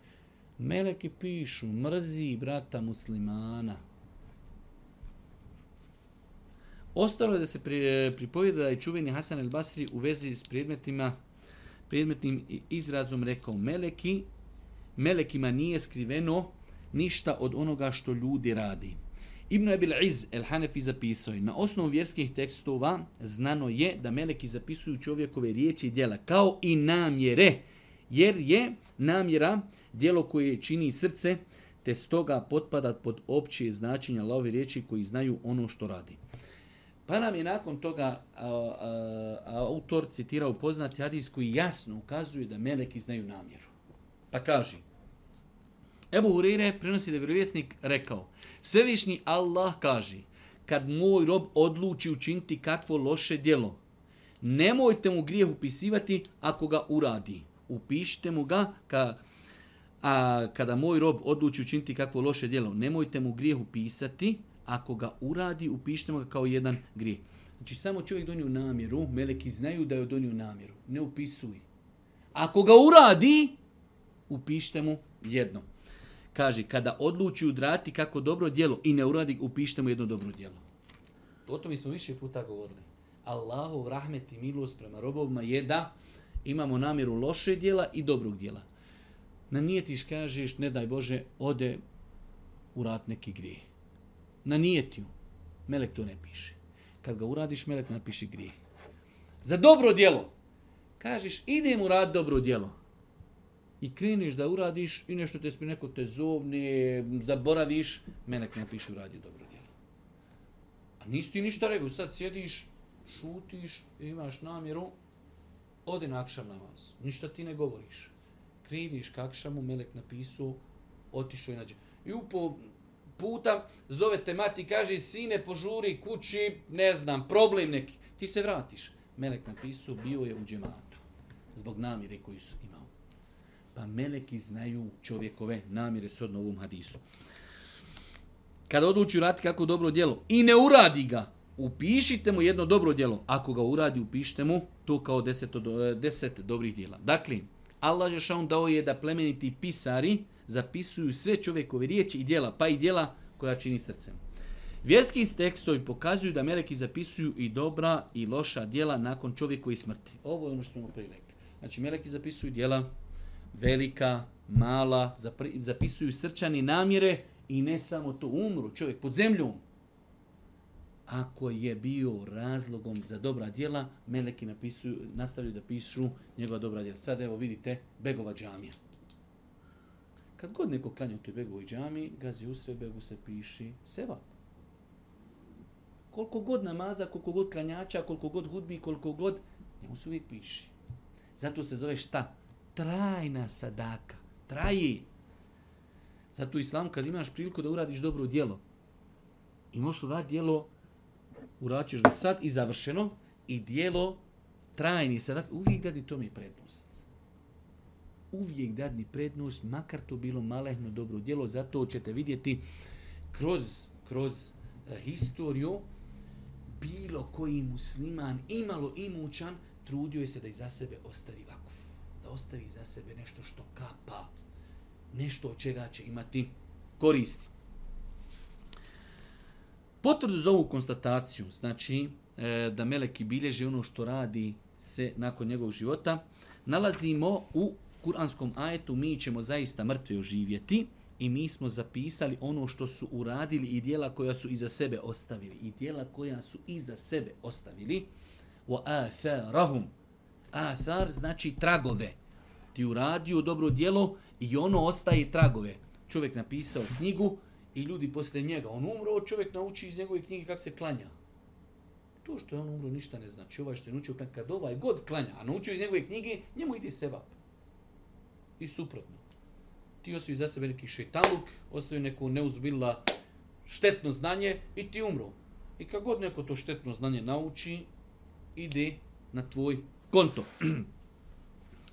Speaker 2: Meleki pišu, mrzi brata muslimana. Ostalo je da se pri, pripovjeda da je čuveni Hasan el Basri u vezi s predmetima predmetnim izrazom rekao meleki, melekima nije skriveno ništa od onoga što ljudi radi. Ibn Abil Iz el Hanefi zapisao je, na osnovu vjerskih tekstova znano je da meleki zapisuju čovjekove riječi i djela kao i namjere, jer je namjera djelo koje čini srce, te stoga potpada pod opće značenje Allahove riječi koji znaju ono što radi. Pa nam je nakon toga a, a, a, autor citirao poznati hadis koji jasno ukazuje da meleki znaju namjeru. Pa kaže, Ebu Hurire prenosi da je vjerovjesnik rekao, Svevišnji Allah kaže, kad moj rob odluči učiniti kakvo loše djelo, nemojte mu grijeh upisivati ako ga uradi. Upišite mu ga ka, a, kada moj rob odluči učiniti kakvo loše djelo, nemojte mu grijeh upisati ako ga uradi, upišemo ga kao jedan grijeh. Znači, samo čovjek donio namjeru, meleki znaju da je donio namjeru. Ne upisuj. Ako ga uradi, upišite mu jedno. Kaže, kada odluči udrati kako dobro djelo i ne uradi, upište mu jedno dobro djelo. O tome smo više puta govorili. Allahov rahmet i milost prema robovima je da imamo namjeru loše djela i dobrog djela. Na nijetiš kažeš, ne daj Bože, ode u rat neki grijeh na nijetiju, melek to ne piše. Kad ga uradiš, melek napiše grije. Za dobro djelo, kažeš, idem u rad dobro djelo. I kreneš da uradiš i nešto te neko te zovne, zaboraviš, melek ne piše uradi dobro djelo. A nisi ti ništa rekao, sad sjediš, šutiš, imaš namjeru, ode na akšam namaz. Ništa ti ne govoriš. Kriviš ka akšamu, melek napisao, otišao i nađe. I upo, puta zove te mati kaže sine požuri kući, ne znam, problem neki. Ti se vratiš. Melek napisao, bio je u džematu. Zbog namjere koju su imali. Pa meleki znaju čovjekove namire sodno ovom hadisu. Kada odluči urati kako dobro djelo i ne uradi ga, upišite mu jedno dobro djelo. Ako ga uradi, upišite mu to kao deset, e, deset dobrih djela. Dakle, Allah Žešan dao je da plemeniti pisari, zapisuju sve čovjekove riječi i djela, pa i djela koja čini srcem. Vjerski tekstovi pokazuju da meleki zapisuju i dobra i loša djela nakon čovjekove smrti. Ovo je ono što smo prije rekli. Znači, meleki zapisuju djela velika, mala, zapisuju srčani namjere I ne samo to, umru čovjek pod zemljom. Ako je bio razlogom za dobra djela, meleki napisuju, nastavljaju da pišu njegova dobra djela. Sad evo vidite, Begova džamija. Kad god neko klanja u toj Begovoj džami, gazi usred Begu se piši sevat. Koliko god namaza, koliko god klanjača, koliko god hudbi, koliko god, njemu se uvijek piši. Zato se zove šta? Trajna sadaka. Traji. Zato u islamu kad imaš priliku da uradiš dobro djelo i možeš uraditi djelo, uraćeš ga sad i završeno i djelo trajni sadak, uvijek dadi tome prednost. Uvijek dadni prednost, makar to bilo malehno dobro djelo, zato ćete vidjeti kroz, kroz uh, historiju bilo koji musliman, imalo imućan, trudio je se da iza sebe ostavi vakuf. Da ostavi za sebe nešto što kapa nešto od čega će imati koristi. Potvrdu za ovu konstataciju, znači e, da Meleki bilježe ono što radi se nakon njegovog života, nalazimo u kuranskom ajetu mi ćemo zaista mrtve oživjeti i mi smo zapisali ono što su uradili i dijela koja su iza sebe ostavili. I dijela koja su iza sebe ostavili. Wa. Athar znači tragove. Ti uradio dobro dijelo I ono ostaje tragove. Čovjek napisao knjigu i ljudi posle njega. On umro, čovjek nauči iz njegove knjige kako se klanja. To što je on umro ništa ne znači. Ovaj što je naučio kad ovaj god klanja, a naučio iz njegove knjige, njemu ide sevap. I suprotno. Ti ostavi za sebe neki šetaluk, ostavi neku neuzbila štetno znanje i ti umro. I kad god neko to štetno znanje nauči, ide na tvoj konto.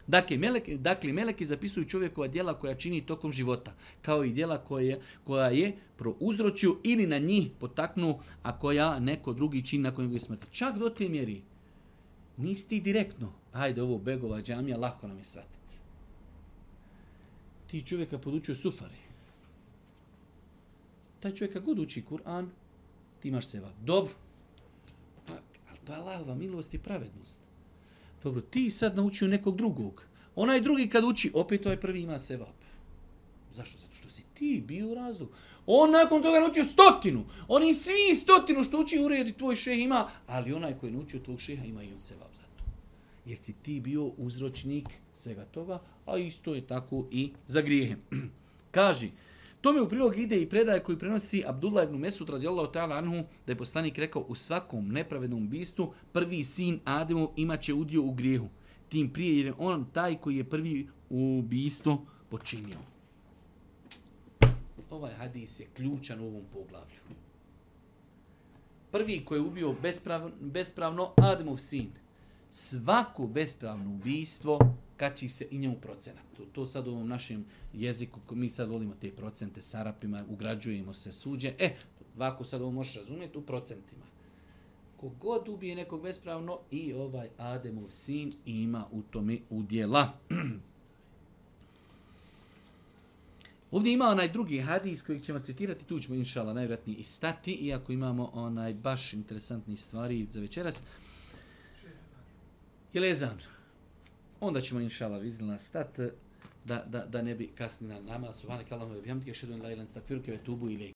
Speaker 2: Dakle, meleki, dakle, meleki zapisuju čovjekova djela koja čini tokom života, kao i djela koje, koja je prouzročio ili na njih potaknu, a koja neko drugi čini nakon njegove smrti. Čak do te mjeri, nisi ti direktno, ajde ovo begova džamija, lako nam je shvatiti. Ti čovjeka podučio sufari. Taj čovjek god uči Kur'an, ti imaš seba. Dobro. Pa, ali to je Allahova milost i pravednost. Dobro, ti sad naučio nekog drugog. Onaj drugi kad uči, opet ovaj prvi ima sevap. Zašto? Zato što si ti bio razlog. On nakon toga naučio stotinu. Oni svi stotinu što uči u redu tvoj šeh ima, ali onaj koji je naučio tvog šeha ima i on sevap za to. Jer si ti bio uzročnik svega toga, a isto je tako i za grijehe. Kaži, Tome u prilog ide i predaje koji prenosi Abdullah ibn Mesud radijallahu ta'ala anhu da je poslanik rekao u svakom nepravednom bistu prvi sin Ademu imaće udio u grijehu. Tim prije jer je on taj koji je prvi u bistu počinio. Ovaj hadis je ključan u ovom poglavlju. Prvi koji je ubio bespravno, bespravno Ademov sin. Svako bespravno ubistvo kači se i njemu procenat. To, to sad u ovom našem jeziku, mi sad volimo te procente s Arapima, ugrađujemo se suđe. E, ovako sad ovo možeš razumjeti u procentima. Kogod ubije nekog bespravno i ovaj Ademov sin ima u tome udjela. Ovdje ima onaj drugi hadis koji ćemo citirati, tu ćemo inšala najvratnije i stati, iako imamo onaj baš interesantni stvari za večeras. Je li je onda ćemo inšala vizilna stat da, da, da ne bi kasnila na nama. Subhanak Allahumma bihamdika ashhadu an la ilaha illa anta astaghfiruka wa atubu ilayk.